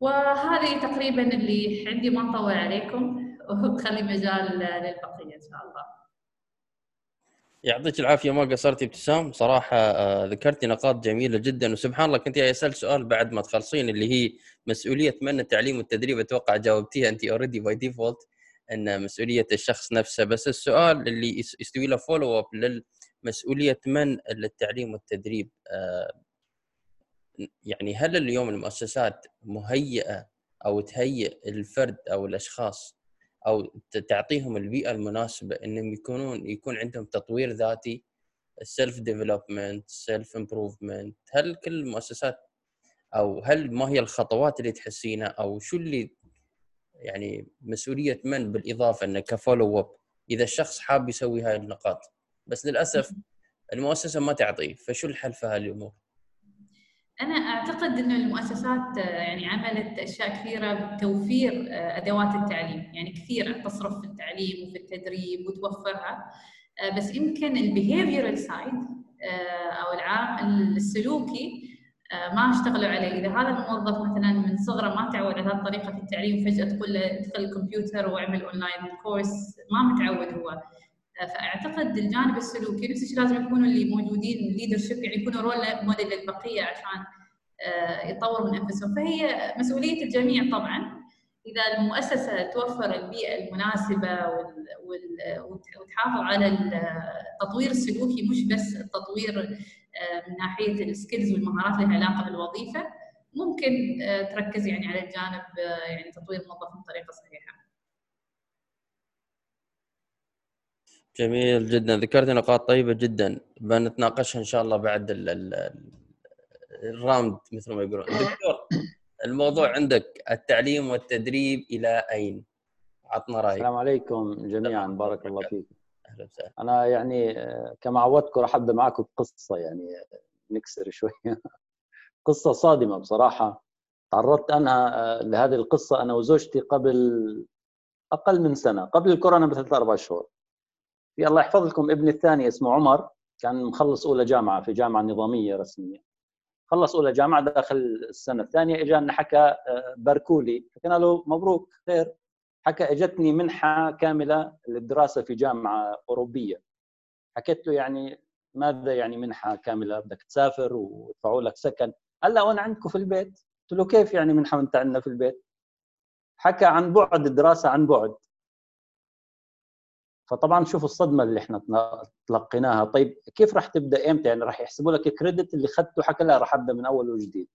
وهذه تقريبا اللي عندي ما نطول عليكم وبخلي مجال للبقية إن شاء الله. يعطيك العافية ما قصرتي ابتسام. صراحة آه، ذكرتي نقاط جميلة جدا. وسبحان الله كنت أسأل سؤال بعد ما تخلصين اللي هي مسؤولية من التعليم والتدريب. أتوقع جاوبتيها أنت already by default أن مسؤولية الشخص نفسه. بس السؤال اللي يستوي له follow up للمسؤولية من التعليم والتدريب آه، يعني هل اليوم المؤسسات مهيئة أو تهيئ الفرد أو الأشخاص أو تعطيهم البيئة المناسبة إنهم يكونون يكون عندهم تطوير ذاتي ال self development self improvement هل كل المؤسسات أو هل ما هي الخطوات اللي تحسينها أو شو اللي يعني مسؤولية من بالإضافة إنه ك follow up إذا الشخص حاب يسوي هاي النقاط؟ بس للأسف المؤسسة ما تعطيه فشو الحل في هالامور؟ أنا أعتقد إنه المؤسسات يعني عملت أشياء كثيرة بتوفير أدوات التعليم يعني كثيره تصرف في التعليم وفي التدريب وتوفرها. بس يمكن ال behavioral side أو العامل السلوكي ما اشتغلوا عليه. إذا هذا الموظف مثلا من صغره ما تعود على في التعليم وفجاه تقول له ادخل الكمبيوتر واعمل online course ما متعود هو. فأعتقد الجانب السلوكي نفس الشيء لازم يكونوا اللي موجودين leadership يعني يكونوا role model للبقية عشان آه، يطوروا من أنفسهم. فهي مسؤولية الجميع طبعا. إذا المؤسسة توفر البيئة المناسبة وتحافظ على التطوير السلوكي مش بس التطوير آه، من ناحية ال skills والمهارات اللي لها علاقة بالوظيفة ممكن آه، تركز يعني على الجانب يعني تطوير الموظف بطريقة صحيحة. جميل جدا. ذكرت نقاط طيبة جدا. بنتناقشها إن شاء الله بعد ال round مثل ما يقولون. دكتور الموضوع عندك التعليم والتدريب إلى أين؟ عطنا رأيك. السلام عليكم جميعا. بارك الله فيك. أهلا وسهلا. أنا يعني كما عودتكم راح ابدا معكم بقصه يعني نكسر شوي. (laughs) قصة صادمة بصراحة. تعرضت أنا لهذه القصة أنا وزوجتي قبل أقل من سنة. قبل الكورونا بثلاث أربع شهور. في الله يحفظ لكم ابني الثاني اسمه عمر. كان مخلص أولى جامعة في جامعة نظامية رسمية. خلص أولى جامعة داخل السنة الثانية اجانا حكى آه، باركولي. حكينا له مبروك خير. حكى إجتني منحة كاملة للدراسة في جامعة أوروبية. حكيت له يعني ماذا يعني منحة كاملة؟ بدك تسافر ويدفعوا لك سكن. قال لا وأنا عندكم في البيت. قلت له كيف يعني منحة وأنت عندنا في البيت؟ حكى عن بعد الدراسة عن بعد. فطبعا شوف الصدمة اللي إحنا تلقيناها. طيب كيف راح تبدأ إمتى؟ يعني راح يحسبوا لك الكريدت اللي اخذته حكى لا راح أبدأ من أول وجديد.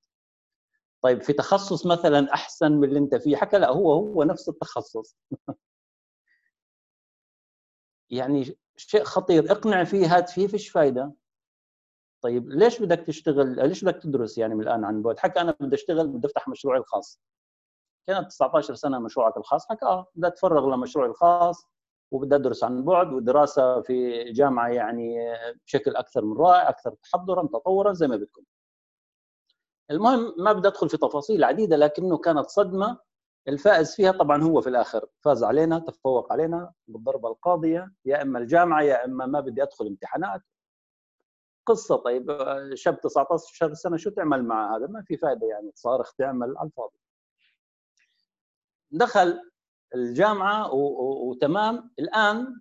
طيب في تخصص مثلا أحسن من اللي أنت فيه؟ حكى لا هو هو نفس التخصص. (laughs) يعني شيء خطير. اقنع فيه هات فيه فيش فايدة. طيب ليش بدك تشتغل؟ ليش بدك تدرس يعني من الآن عن بعد؟ حكى أنا بدي أشتغل بدي أفتح مشروعي الخاص. كانت 19 سنة مشروعك الخاص. حكى آه بدي أتفرغ لمشروعي الخاص. وبدي أدرس عن بعد ودراسه في جامعة يعني بشكل أكثر من رائع أكثر تحضرا تطورا زي ما بدكم. المهم ما بدي أدخل في تفاصيل عديدة لكنه كانت صدمة. الفائز فيها طبعا هو في الآخر. فاز علينا تفوق علينا بالضربة القاضية يا إما الجامعة يا إما ما بدي أدخل امتحانات. قصة طيب شاب 19 سنة شو تعمل مع هذا؟ ما في فائده يعني صارخ تعمل على الفاضي. دخل الجامعة وتمام. الآن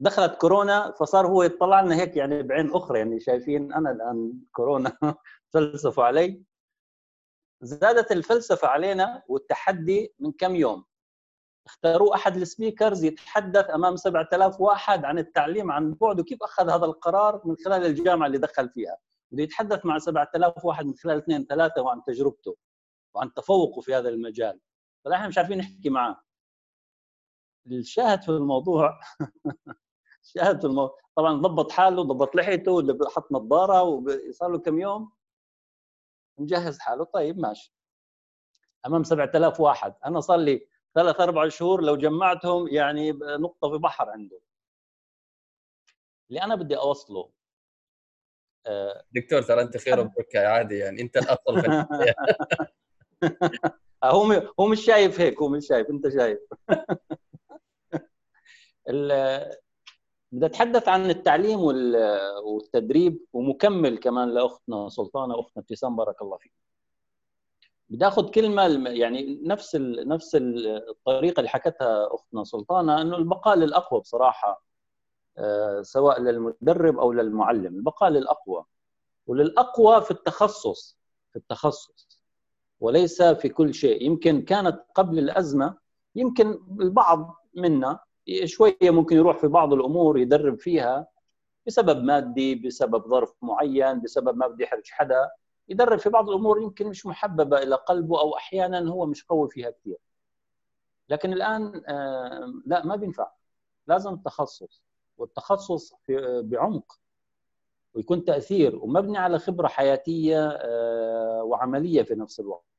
دخلت كورونا فصار هو يطلع لنا هيك يعني بعين أخرى يعني شايفين أنا الآن كورونا (laughs) فلسفوا علي. زادت الفلسفة علينا والتحدي من كم يوم. اختاروا أحد السبيكرز يتحدث أمام 7000 واحد عن التعليم عن بعد وكيف أخذ هذا القرار من خلال الجامعة اللي دخل فيها. بده يتحدث مع 7000 واحد من خلال اثنين ثلاثة وعن تجربته وعن تفوقه في هذا المجال. فنحن مش عارفين نحكي معاه الشاهد في الموضوع. (laughs) الشاهد في الموضوع. طبعا ضبط حاله ضبط لحيته حط نظارة وصار له كم يوم؟ مجهز حاله. طيب ماشي. أمام 7000 واحد. أنا صار لي ثلاث أربع شهور لو جمعتهم يعني نقطه في بحر عنده. اللي أنا بدي أوصله آه، دكتور ترى أنت خير وبركة عادي يعني. أنت الأصل في (laughs) هو هو مش شايف هيك هو مش شايف. أنت شايف. (laughs) بدي أتحدث عن التعليم والتدريب ومكمل كمان لأختنا سلطانة أختنا ابتسام بارك الله فيك. بدي آخذ كلمة يعني نفس نفس الطريقة اللي حكتها أختنا سلطانة إنه البقاء للأقوى بصراحة آه، سواء للمدرب أو للمعلم البقاء للأقوى. وللأقوى في التخصص في التخصص وليس في كل شيء. يمكن كانت قبل الأزمة يمكن البعض منا شوية ممكن يروح في بعض الأمور يدرب فيها بسبب مادي بسبب ظرف معين بسبب ما بده يحرج حدا. يدرب في بعض الأمور يمكن مش محببة إلى قلبه أو أحيانا هو مش قوي فيها كثير لكن الآن لا ما بينفع. لازم تخصص والتخصص في بعمق. ويكون تأثير. ومبني على خبرة حياتية آه، وعملية في نفس الوقت.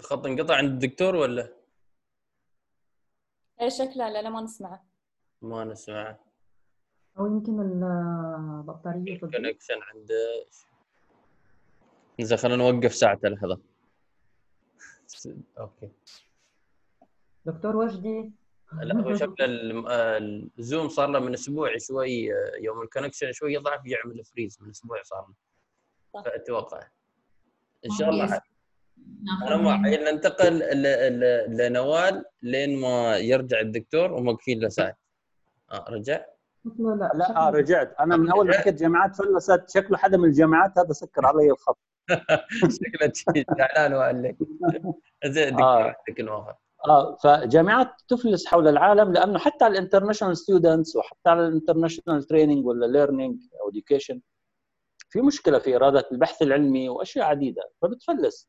الخط انقطع عند الدكتور ولا؟ إيه شكلها لا, لا ما نسمعه. ما نسمعه. أو يمكن البطارية ال connection عند زين خلينا نوقف ساعته لحظة. أوكي. دكتور وجدي لا هو شكل ال Zoom صار له من أسبوع شوي يوم ال connection شوي ضعف يعمل freeze من أسبوع صار له. فأتوقع. إن شاء الله أنا ما ننتقل لنوال لين ما يرجع الدكتور وموقفين له ساعه آه رجع؟ لا لا آه رجعت. أنا من أول ما حكيت جامعات فلست. شكله حدا من الجامعات هذا سكر علي الخط. (laughs) شكله زعلان وقال لك (laughs) زين دكتور آه. عندك الوفاه آه فجامعات تفلس حول العالم لأنه حتى على ال international students وحتى على ال international training ولا learning أو education في مشكلة في إرادة البحث العلمي وأشياء عديدة. فبتفلس.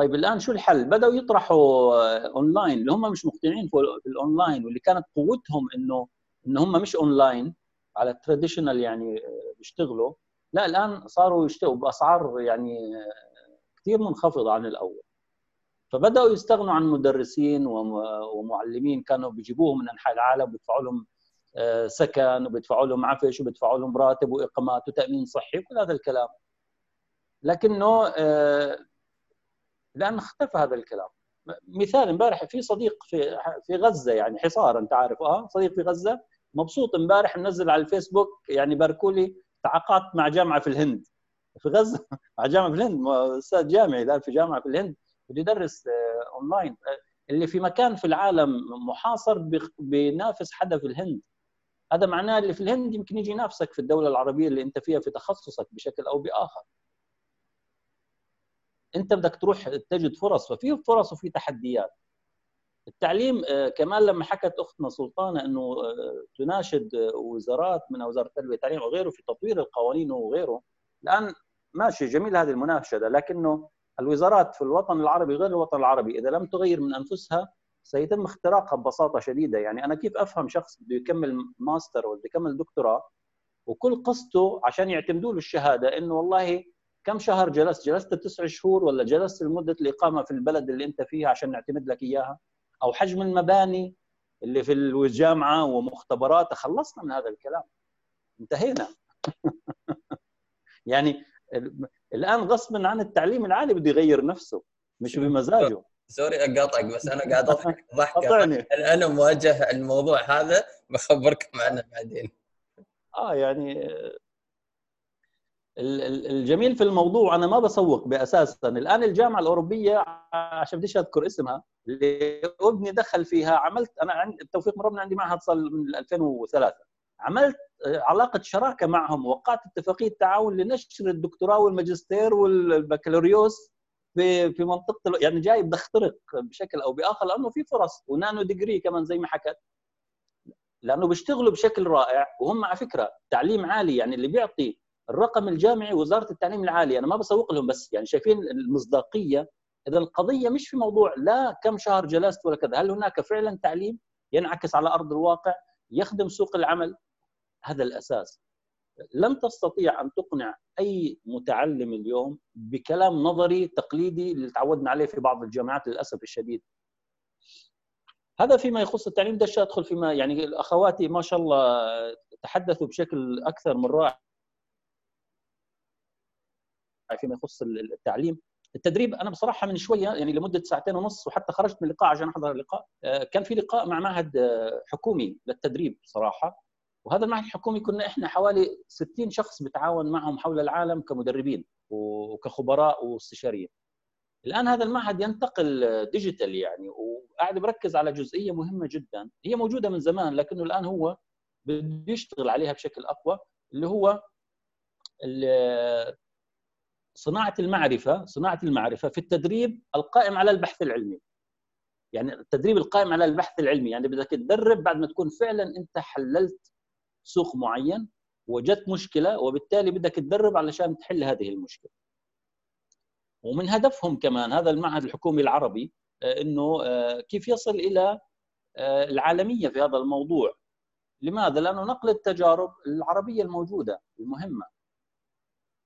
طيب الآن شو الحل؟ بدأوا يطرحوا اونلاين اللي هم مش مقتنعين في الاونلاين واللي كانت قوتهم إنه إن هم مش اونلاين على ال traditional يعني بيشتغلوا. لا الآن صاروا يشتغلوا بأسعار يعني كثير منخفضة عن الأول. فبدأوا يستغنوا عن مدرسين ومعلمين كانوا بيجيبوهم من أنحاء العالم بيدفعوا لهم آه، سكن وبيدفعوا لهم عفش وبيدفعوا لهم راتب وإقامات وتأمين صحي وكل هذا الكلام. لكنه آه، لأن اختفى هذا الكلام. مثال امبارح في صديق في في غزة يعني حصار أنت عارف آه صديق في غزة مبسوط امبارح منزل على الفيسبوك يعني باركوا لي تعاقدت مع جامعة في الهند. في غزة (laughs) مع جامعة في الهند أستاذ جامعي الآن في جامعة في الهند بده يدرس اونلاين آه، اللي في مكان في العالم محاصر بينافس حدا في الهند. هذا معناه اللي في الهند يمكن يجي ينافسك في الدولة العربية اللي أنت فيها في تخصصك بشكل أو بآخر. انت بدك تروح تجد فرص ففي فرص وفي تحديات. التعليم آه، كمان لما حكت أختنا سلطانة إنه آه، تناشد وزارات من وزارة التربية والتعليم وغيره في تطوير القوانين وغيره. الآن ماشي جميل هذه المناشدة لكنه الوزارات في الوطن العربي غير الوطن العربي إذا لم تغير من أنفسها سيتم اختراقها ببساطة شديدة. يعني أنا كيف أفهم شخص بده يكمل ماستر ولا يكمل دكتوراه وكل قصته عشان يعتمدوا له الشهادة إنه والله كم شهر جلست؟ جلست تسع شهور ولا جلست لمدة الإقامة في البلد اللي أنت فيها عشان نعتمد لك إياها؟ أو حجم المباني اللي في الجامعة ومختبرات خلصنا من هذا الكلام. انتهينا. (laughs) يعني الآن غصبا عن التعليم العالي بده يغير نفسه مش بمزاجه. سوري أقاطعك بس أنا قاعد أضحك. (laughs) ضحكة. أنا مواجه الموضوع هذا بخبركم عنه بعدين. آه يعني الجميل في الموضوع أنا ما بسوق باساسا. الآن الجامعة الأوروبية عشان بديش أذكر اسمها اللي أبني دخل فيها عملت أنا عندي بتوفيق من ربنا عندي معهد صار من 2003 عملت علاقة شراكة معهم وقعت اتفاقية تعاون لنشر الدكتوراه والماجستير والبكالوريوس في في منطقة يعني جاي بدي اخترق بشكل أو بآخر لأنه في فرص ونانو ديجري كمان زي ما حكت. لأنه بيشتغلوا بشكل رائع وهم على فكرة تعليم عالي يعني اللي بيعطي الرقم الجامعي وزاره التعليم العالي. أنا ما بسوق لهم بس يعني شايفين المصداقية. إذا القضية مش في موضوع لا كم شهر جلست ولا كذا هل هناك فعلا تعليم ينعكس على أرض الواقع يخدم سوق العمل؟ هذا الأساس. لم تستطيع أن تقنع أي متعلم اليوم بكلام نظري تقليدي اللي تعودنا عليه في بعض الجامعات للأسف الشديد. هذا فيما يخص التعليم. دش أدخل فيما يعني أخواتي ما شاء الله تحدثوا بشكل أكثر من رائع. فيما يخص التعليم. التدريب أنا بصراحة من شوية يعني لمدة ساعتين ونص وحتى خرجت من اللقاء عشان أحضر اللقاء آه، كان في لقاء مع معهد آه، حكومي للتدريب صراحة وهذا المعهد الحكومي كنا إحنا حوالي 60 شخص بتعاون معهم حول العالم كمدربين وكخبراء واستشاريين. الآن هذا المعهد ينتقل ديجيتال يعني وقاعد بركز على جزئية مهمة جدا. هي موجودة من زمان لكنه الآن هو بده يشتغل عليها بشكل أقوى اللي هو صناعة المعرفة صناعة المعرفة في التدريب القائم على البحث العلمي. يعني التدريب القائم على البحث العلمي يعني بدك تدرب بعد ما تكون فعلا أنت حللت سوق معين وجدت مشكلة وبالتالي بدك تدرب علشان تحل هذه المشكلة. ومن هدفهم كمان هذا المعهد الحكومي العربي آه، إنه آه، كيف يصل إلى آه، العالمية في هذا الموضوع. لماذا؟ لأنه نقل التجارب العربية الموجودة المهمة.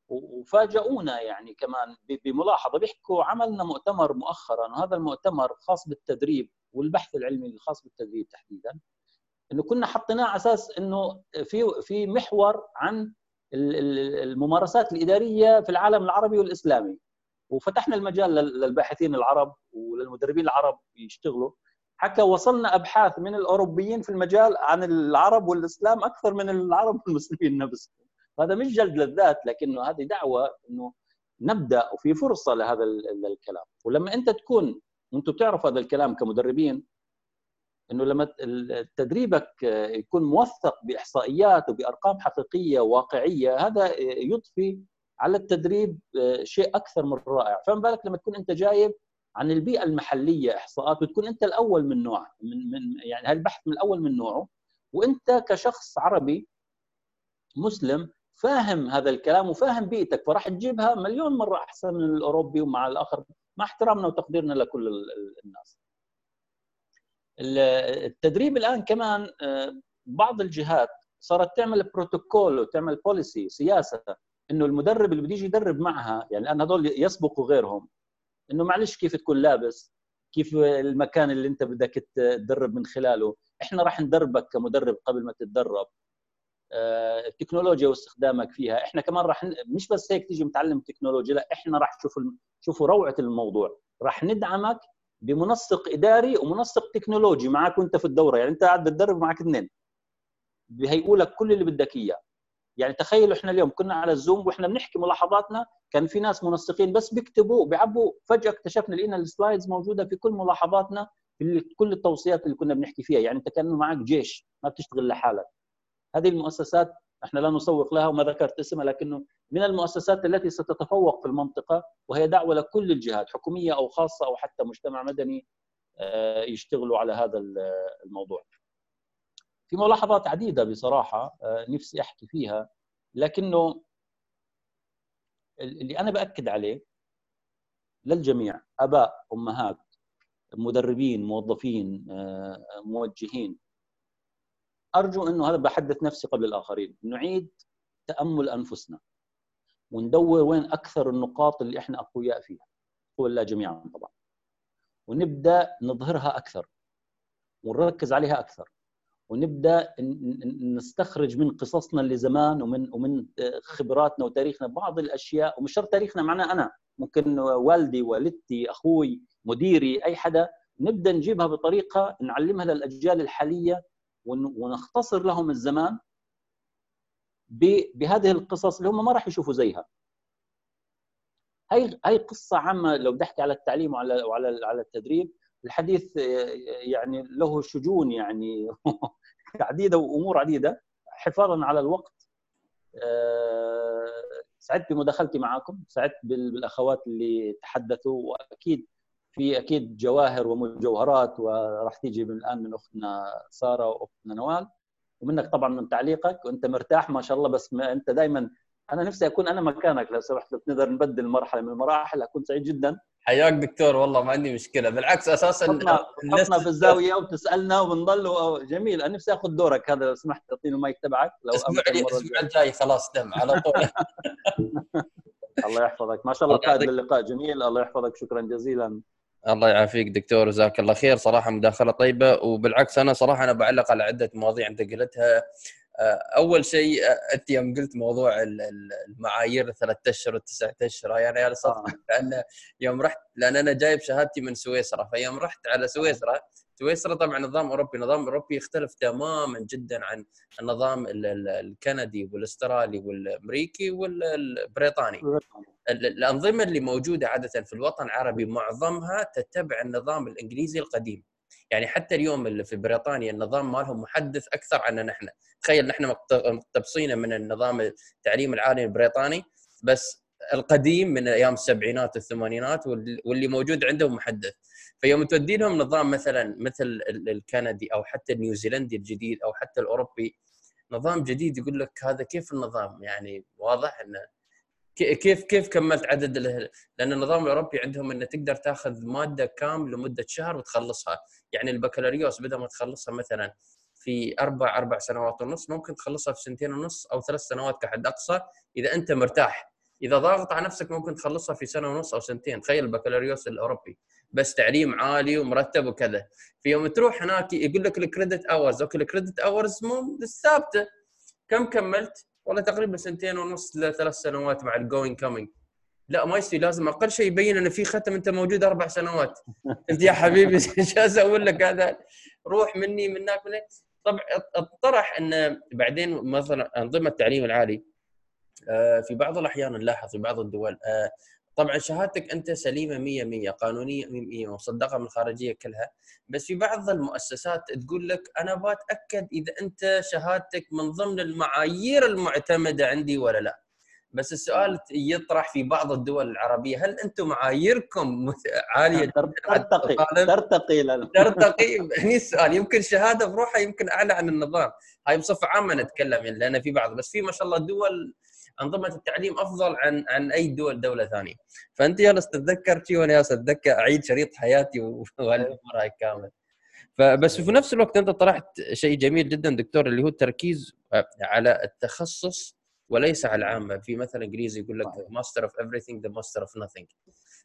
وفاجئونا يعني كمان بملاحظة بيحكوا عملنا مؤتمر مؤخرا وهذا المؤتمر خاص بالتدريب والبحث العلمي الخاص بالتدريب تحديدا إنه كنا حطيناه على أساس إنه في في محور عن الممارسات الإدارية في العالم العربي والإسلامي. وفتحنا المجال للباحثين العرب وللمدربين العرب يشتغلوا. حتى وصلنا أبحاث من الأوروبيين في المجال عن العرب والإسلام أكثر من العرب والمسلمين نفسهم. هذا مش جلد للذات لكنه هذه دعوة إنه نبدأ وفي فرصة لهذا الكلام. ولما أنت تكون وأنتم بتعرفوا هذا الكلام كمدربين إنه لما تدريبك يكون موثق بإحصائيات وبأرقام حقيقية واقعية هذا يضفي على التدريب شيء أكثر من رائع. فما بالك لما تكون أنت جايب عن البيئة المحلية إحصاءات وتكون أنت الأول من نوع من من يعني هالبحث من الأول من نوعه وأنت كشخص عربي مسلم فاهم هذا الكلام وفاهم بيئتك فراح تجيبها مليون مرة أحسن من الأوروبي ومع الآخر. مع احترامنا وتقديرنا لكل الناس. التدريب الآن كمان آه، بعض الجهات صارت تعمل بروتوكول وتعمل بوليسي سياسة إنه المدرب اللي بده يجي يدرب معها يعني الان هذول يسبقوا غيرهم إنه معلش كيف تكون لابس؟ كيف المكان اللي أنت بدك تدرب من خلاله؟ إحنا راح ندربك كمدرب قبل ما تتدرب. التكنولوجيا واستخدامك فيها. إحنا كمان راح مش بس هيك تيجي متعلم تكنولوجيا لا إحنا راح تشوف شوفوا روعة الموضوع. راح ندعمك بمنسق إداري ومنسق تكنولوجي معك وأنت في الدورة. يعني أنت قاعد بتدرب معك اثنين. بهيئوا لك كل اللي بدك إياه. يعني تخيلوا إحنا اليوم كنا على الزوم وإحنا بنحكي ملاحظاتنا كان في ناس منسقين بس بيكتبوا بيعبوا فجأة اكتشفنا لقينا ال slides موجودة في كل ملاحظاتنا في كل التوصيات اللي كنا بنحكي فيها. يعني أنت كأنه معك جيش ما بتشتغل لحالك. هذه المؤسسات إحنا لا نسوق لها وما ذكرت اسمها لكنه من المؤسسات التي ستتفوق في المنطقة وهي دعوة لكل الجهات حكومية أو خاصة أو حتى مجتمع مدني آه، يشتغلوا على هذا الموضوع. في ملاحظات عديدة بصراحة آه، نفسي أحكي فيها لكنه اللي أنا بأكد عليه للجميع أباء أمهات مدربين موظفين آه، موجهين أرجو إنه هذا بحدث نفسي قبل الآخرين. نعيد تأمل أنفسنا. وندور وين أكثر النقاط اللي إحنا أقوياء فيها. هو الله جميعا طبعا. ونبدأ نظهرها أكثر. ونركز عليها أكثر. ونبدأ نستخرج من قصصنا اللي زمان ومن ومن خبراتنا وتاريخنا. بعض الأشياء ومش شرط تاريخنا معناه أنا. ممكن والدي والدتي أخوي مديري أي حدا. نبدأ نجيبها بطريقة نعلمها للأجيال الحالية. ونختصر لهم الزمان بهذه القصص اللي هم ما راح يشوفوا زيها. هاي هاي قصة عامة لو بدي أحكي على التعليم وعلى وعلى على التدريب الحديث يعني له شجون يعني (laughs) عديدة وأمور عديدة. حفاظا على الوقت آه، سعدت بمداخلتي معكم سعدت بالأخوات اللي تحدثوا وأكيد في أكيد جواهر ومجوهرات وراح تيجي من الآن من أختنا سارة وأختنا نوال. ومنك طبعا من تعليقك وأنت مرتاح ما شاء الله بس ما أنت دائما أنا نفسي أكون أنا مكانك لو سمحت لو نقدر نبدل مرحلة من المراحل أكون سعيد جدا. حياك دكتور والله ما عندي مشكلة. بالعكس أساسا حطنا في الزاوية وتسألنا وبنضل جميل. أنا نفسي آخذ دورك هذا لو سمحت تعطيني المايك تبعك لو الأسبوع الجاي خلاص دم على طول. (laughs) (laughs) الله يحفظك. ما شاء الله قائد للقاء جميل. الله يحفظك شكرا جزيلا. الله يعافيك دكتور جزاك الله خير صراحة مداخلة طيبة وبالعكس أنا صراحة أنا بعلق على عدة مواضيع أنت قلتها. أول شيء آه، أنت يوم قلت موضوع ال- ال- المعايير ثلاث أشهر والتسعة أشهر يعني أنا صدق. آه. لأن يوم رحت لأن أنا جايب شهادتي من سويسرا. فيوم رحت على سويسرا سويسرا طبعا نظام أوروبي نظام أوروبي يختلف تماما جدا عن النظام ال- ال- الكندي والأسترالي والأمريكي والبريطاني. ال- الأنظمة اللي موجودة عادة في الوطن العربي معظمها تتبع النظام الإنجليزي القديم. يعني حتى اليوم اللي في بريطانيا النظام مالهم محدث أكثر عنا نحن. تخيل نحن مقت- مقتبسين من النظام التعليم العالي البريطاني بس القديم من أيام السبعينات والثمانينات واللي موجود عندهم محدث. فيوم تودي لهم نظام مثلا مثل ال- الكندي أو حتى النيوزيلندي الجديد أو حتى الأوروبي نظام جديد يقول لك هذا كيف النظام؟ يعني واضح إنه كيف كيف كملت عدد لأن النظام الأوروبي عندهم إنه تقدر تأخذ مادة كامله لمدة شهر وتخلصها. يعني البكالوريوس بدل ما تخلصها مثلا في أربع أربع سنوات ونص ممكن تخلصها في سنتين ونص أو ثلاث سنوات كحد أقصى إذا أنت مرتاح. إذا ضاغط على نفسك ممكن تخلصها في سنة ونص أو سنتين. تخيل البكالوريوس الأوروبي. بس تعليم عالي ومرتب وكذا. في يوم تروح هناك يقول لك ال credit hours أوكي ال credit hours مو ثابتة. كم كملت؟ والله تقريبا سنتين ونص لثلاث سنوات مع ال going coming لا ما يصير لازم أقل شيء يبين إن في ختم أنت موجود أربع سنوات. (laughs) أنت يا حبيبي (laughs) إيش أسوي لك هذا؟ روح مني من هناك من. طبعا اطرح إن بعدين مثلا أنظمة التعليم العالي آه، في بعض الأحيان نلاحظ في بعض الدول آه، طبعا شهادتك أنت سليمة 100 100 قانونية 100 مصدقة من الخارجيه كلها. بس في بعض المؤسسات تقول لك أنا بتاكد إذا أنت شهادتك من ضمن المعايير المعتمدة عندي ولا لا. بس السؤال يطرح في بعض الدول العربية هل أنتم معاييركم عالية؟ تر- ترتقي؟ ترتقي. ترتقي. هني السؤال يمكن شهادة بروحها يمكن أعلى عن النظام. هاي بصفة عامة نتكلم يعني لأن في بعض بس في ما شاء الله دول أنظمة التعليم أفضل عن عن أي دول دولة ثانية. فأنت جالس تتذكر شي وأنا جالس أتذكر أعيد شريط حياتي وهالامور هاي كامل. فبس في نفس الوقت أنت طرحت شيء جميل جدا دكتور اللي هو التركيز على التخصص وليس على العامة. في مثل إنجليزي يقول لك master of everything the master of nothing.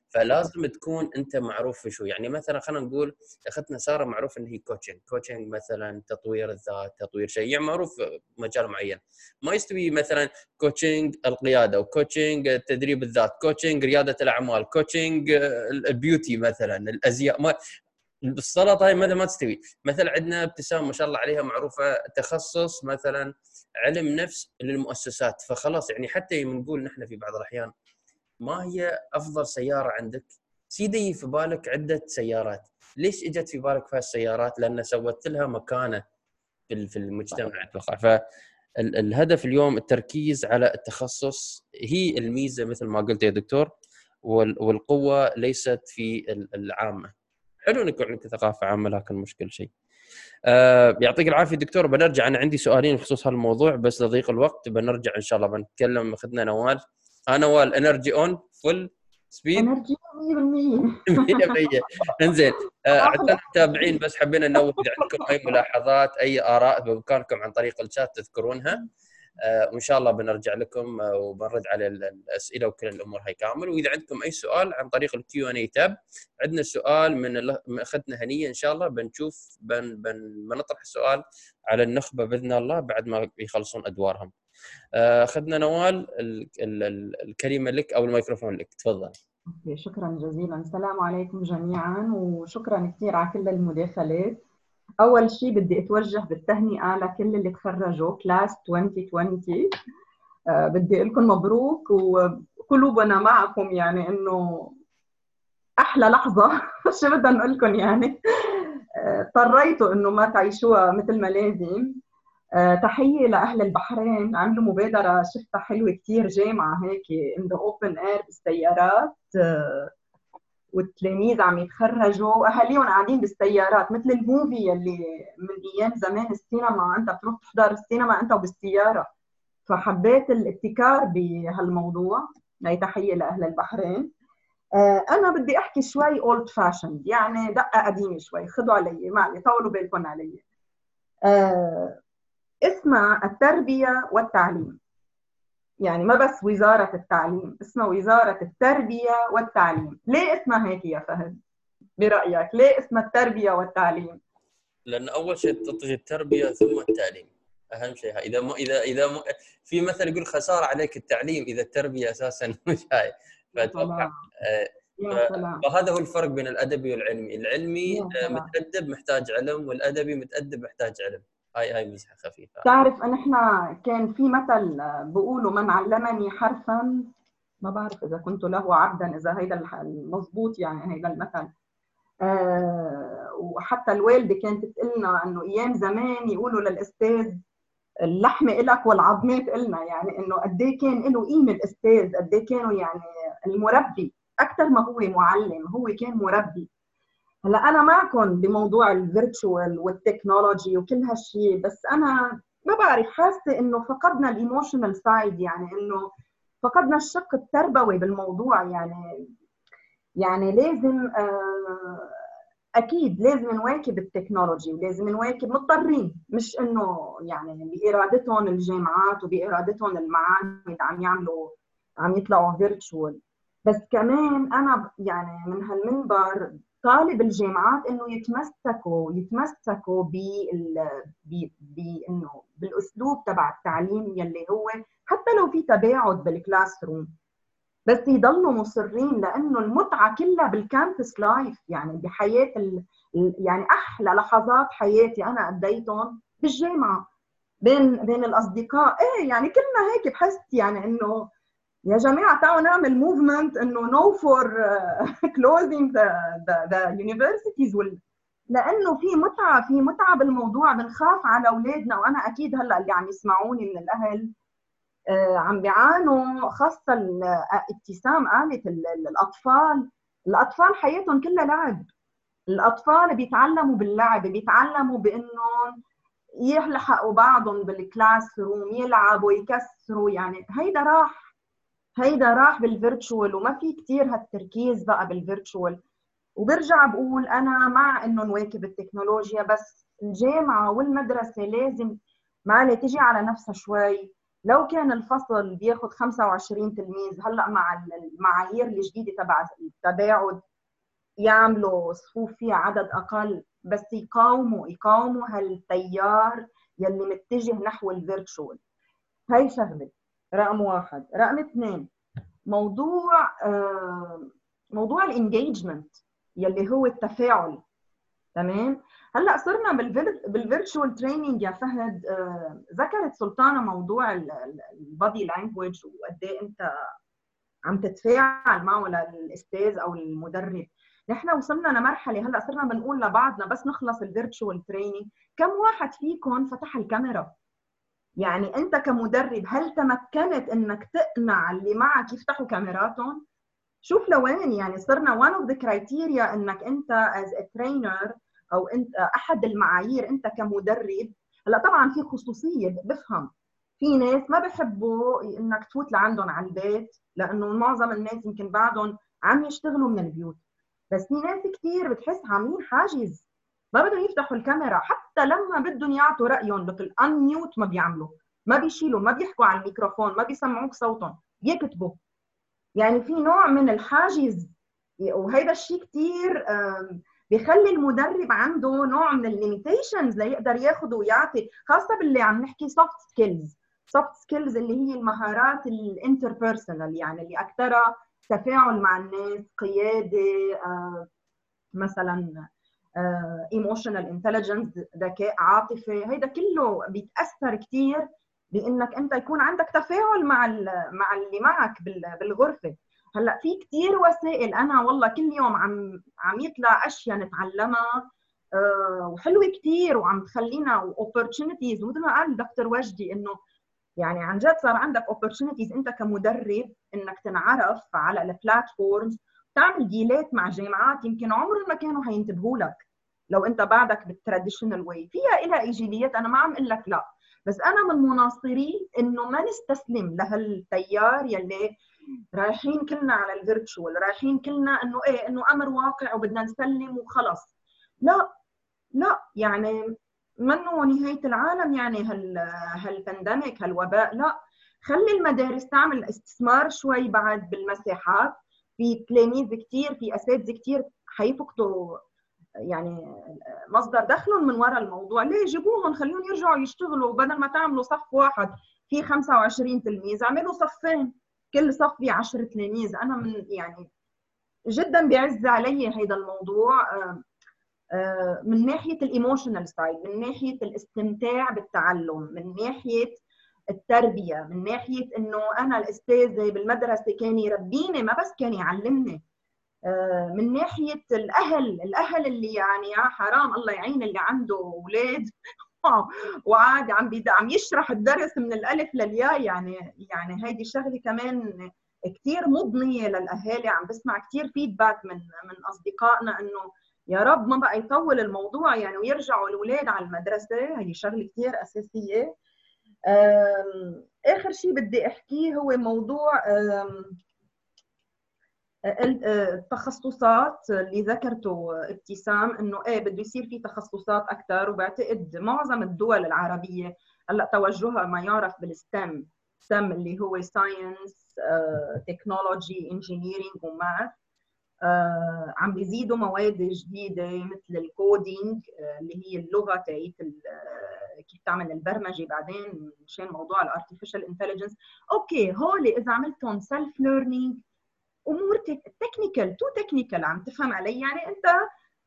فلازم تكون أنت معروف في شو. يعني مثلا خلينا نقول أختنا سارة معروف إن هي coaching coaching مثلا تطوير الذات تطوير شيء. يعني معروف مجال معين. ما يستوي مثلا coaching القيادة أو coaching تدريب الذات coaching ريادة الأعمال coaching ال beauty مثلا الأزياء. ما السلطة هاي ما تستوي. مثلا عندنا ابتسام ما شاء الله عليها معروفة تخصص مثلا علم نفس للمؤسسات. فخلاص يعني حتى نقول نحن في بعض الأحيان ما هي أفضل سيارة عندك؟ سيدي في بالك عدة سيارات، ليش إجت في بالك في هالسيارات؟ لأن سوت لها مكانة في المجتمع أتوقع فالهدف اليوم التركيز على التخصص هي الميزة مثل ما قلت يا دكتور والقوة ليست في العامة. حلو انك عندك ثقافة عامة لكن مش كل شيء. آه يعطيك العافية دكتور بنرجع أنا عندي سؤالين بخصوص هالموضوع بس لضيق الوقت بنرجع إن شاء الله بنتكلم اختنا نوال ها نوال energy on full speed energy 100% 100% إنزين آه، اعزائنا المتابعين بس حبينا ننوه إذا عندكم أي ملاحظات أي آراء بإمكانكم عن طريق الشات تذكرونها. آه، وإن شاء الله بنرجع لكم آه، وبنرد على ال- الأسئلة وكل الأمور هاي كامل. وإذا عندكم أي سؤال عن طريق ال Q and A tab عندنا سؤال من ال- من أختنا هنية إن شاء الله. بنشوف بن بن بنطرح السؤال على النخبة بإذن الله بعد ما يخلصون أدوارهم. آه، أختنا نوال ال- ال- ال- الكلمة لك أو الميكروفون لك. تفضل. أوكي، شكرا جزيلا. السلام عليكم جميعا وشكرا كثير على كل المداخلات. أول شيء بدي أتوجه بالتهنئة لكل اللي تخرجوا class 2020 آه، بدي أقول لكم مبروك وقلوبنا معكم يعني إنه أحلى لحظة. (laughs) شو بدنا نقول لكم يعني؟ آه، اضطريتوا إنه ما تعيشوها مثل ما لازم. تحية لأهل البحرين. عملوا مبادرة شفتها حلوة كتير جامعة هيك in the open air بالسيارات آه، والتلاميذ عم يتخرجوا. واهاليهم قاعدين بالسيارات مثل ال movie يلي من أيام زمان السينما أنت بتروح تحضر السينما أنت وبالسيارة. فحبيت الابتكار بهالموضوع. هي تحية لأهل البحرين. آه، أنا بدي أحكي شوي old fashioned يعني دقة قديمة شوي. خذوا علي معلش طولوا بالكم علي. آه، اسمها التربية والتعليم. يعني ما بس وزارة التعليم اسمها وزارة التربية والتعليم. ليه اسمها هيك يا فهد؟ برأيك ليه اسمها التربية والتعليم؟ لأن أول شيء تطغي التربية ثم التعليم. أهم شيء هاي. إذا مو اذا إذا مو في مثل يقول خسارة عليك التعليم إذا التربية أساسا (laughs) مش هاي. فأتوقع آه، فهذا هو الفرق بين الأدبي والعلمي، العلمي آه، متأدب محتاج علم والأدبي متأدب محتاج علم، هاي هاي مزحه خفيفة. تعرف نحن كان في مثل بقولوا من علمني حرفا ما بعرف إذا كنت له عبدا إذا هيدا المضبوط يعني هيدا المثل. أه وحتى الوالدة كانت تقلنا إنه أيام زمان يقولوا للأستاذ اللحمه إلك والعظمات إلنا يعني إنه قد إيه كان له قيمة الأستاذ قد إيه كانوا يعني المربي أكثر ما هو معلم هو كان مربي هلا أنا معكم بموضوع ال virtual وال technology وكل هالشيء بس أنا ما بعرف حاسة إنه فقدنا ال emotional side يعني إنه فقدنا الشق التربوي بالموضوع يعني يعني لازم آه أكيد لازم نواكب التكنولوجي ولازم نواكب مضطرين مش إنه يعني بإرادتهم الجامعات وبإرادتهم المعاهد عم يعملوا عم يطلعوا virtual بس كمان أنا يعني من هالمنبر طالب الجامعات إنه يتمسكوا يتمسكوا بانه بالأسلوب تبع التعليم يلي هو حتى لو في تباعد بال classroom بس يضلوا مصرين لإنه المتعة كلها بال campus life يعني بحياة ال... يعني أحلى لحظات حياتي أنا قضيتهم بالجامعة بين بين الأصدقاء. إيه يعني كلنا هيك بحس يعني إنه يا جماعة تعالوا نعمل movement إنه no for closing the the universities لأنه في متعة في متعة بالموضوع. بنخاف على أولادنا. وأنا أكيد هلأ اللي عم يسمعوني من الأهل آه، عم بيعانوا خاصة ابتسام قالت الأطفال. الأطفال حياتهم كلها لعب. الأطفال بيتعلموا باللعب بيتعلموا بإنهم يلحقوا بعضهم بال classroom يلعبوا يكسروا. يعني هيدا راح هيدا راح بال virtual وما في كثير هالتركيز بقى بال virtual. وبرجع بقول أنا مع انه نواكب التكنولوجيا بس الجامعة والمدرسة لازم معلي تجي على نفسها شوي. لو كان الفصل بياخذ 25 تلميذ هلأ مع المعايير الجديدة تبع التباعد يعملوا صفوف فيها عدد أقل بس يقاوموا يقاوموا هالتيار يلي متجه نحو ال virtual. هاي شغلة. رقم واحد. رقم اثنين موضوع آه، موضوع ال engagement يلي هو التفاعل. تمام؟ هلأ صرنا بال virtual training يا فهد. آه، ذكرت سلطانة موضوع ال body language وقديه أنت عم تتفاعل معه للاستاذ أو المدرب. نحن وصلنا لمرحلة هلأ صرنا بنقول لبعضنا بس نخلص ال virtual training كم واحد فيكم فتح الكاميرا؟ يعني أنت كمدرب هل تمكنت إنك تقنع اللي معك يفتحوا كاميراتهم؟ شوف لوين يعني صرنا one of the criteria إنك أنت a trainer أو أنت أحد المعايير أنت كمدرب. هلأ طبعا في خصوصية بفهم. في ناس ما بحبوا إنك تفوت لعندهم على البيت لأنه معظم الناس يمكن بعدهم عم يشتغلوا من البيوت. بس في ناس كثير بتحس عاملين حاجز. ما بدهم يفتحوا الكاميرا حتى لما بدهم يعطوا رأيهم لك ال unmute ما بيعملوا. ما بيشيلوا ما بيحكوا على الميكروفون ما بيسمعوك صوتهم. بيكتبوا يعني في نوع من الحاجز. وهذا الشيء كثير بيخلي المدرب عنده نوع من ال limitations ليقدر ياخذ ويعطي خاصة باللي عم نحكي soft skills soft skills اللي هي المهارات ال interpersonal يعني اللي أكثرها تفاعل مع الناس قيادة آه مثلا emotional uh, intelligence ذكاء عاطفي هيدا كله بيتأثر كثير بإنك أنت يكون عندك تفاعل مع مع اللي معك بالغرفة. هلأ في كثير وسائل أنا والله كل يوم عم عم يطلع أشياء نتعلمها uh, وحلوة كثير وعم تخلينا opportunities ومثل ما قال دكتور وجدي إنه يعني عن جد صار عندك opportunities أنت كمدرب إنك تتعرف على ال platforms تعمل deal ات مع جامعات يمكن عمرهم ما كانوا حينتبهوا لك. لو انت بعدك بال traditional way فيها لها إيجابيات أنا ما عم أقول لك لا. بس أنا من مناصري إنه ما نستسلم لهالتيار يلي رايحين كلنا على ال virtual رايحين كلنا إنه إيه إنه أمر واقع وبدنا نسلم وخلص. لا لا يعني منه نهاية العالم يعني هال هالبانديميك هالوباء؟ لا. خلي المدارس تعمل استثمار شوي بعد بالمساحات. في تلاميذ كثير في أساتذة كثير حيفقدوا يعني مصدر دخلهم من وراء الموضوع. ليه جيبوهم خليهم يرجعوا يشتغلوا بدل ما تعملوا صف واحد في 25 تلميذ. اعملوا صفين كل صف فيه 10 تلاميذ أنا من يعني جدا بيعز علي هذا الموضوع. آه، آه، من ناحية ال emotional side من ناحية الاستمتاع بالتعلم من ناحية التربية من ناحية إنه أنا الأستاذ بالمدرسة كان يربيني ما بس كان يعلمني. آه، من ناحية الأهل الأهل اللي يعني يا حرام الله يعين اللي عنده أولاد. (laughs) وعاد عم عم يشرح الدرس من الألف للياء يعني يعني هيدي الشغله كمان كثير مضنية للأهالي. عم بسمع كثير feedback من من أصدقائنا إنه يا رب ما بقى يطول الموضوع يعني ويرجعوا الأولاد على المدرسة. هي شغلة كثير أساسية. آخر شيء بدي أحكيه هو موضوع التخصصات اللي ذكرته ابتسام إنه إيه بده يصير في تخصصات أكثر وبعتقد معظم الدول العربية هلأ توجهها ما يعرف بال STEM STEM اللي هو science technology engineering و math عم بيزيدوا مواد جديدة مثل ال coding آه، اللي هي اللغة تاعت كيف تعمل البرمجة بعدين مشان موضوع ال artificial intelligence okay هول إذا عملتهم self learning امور technical too technical عم تفهم علي. يعني أنت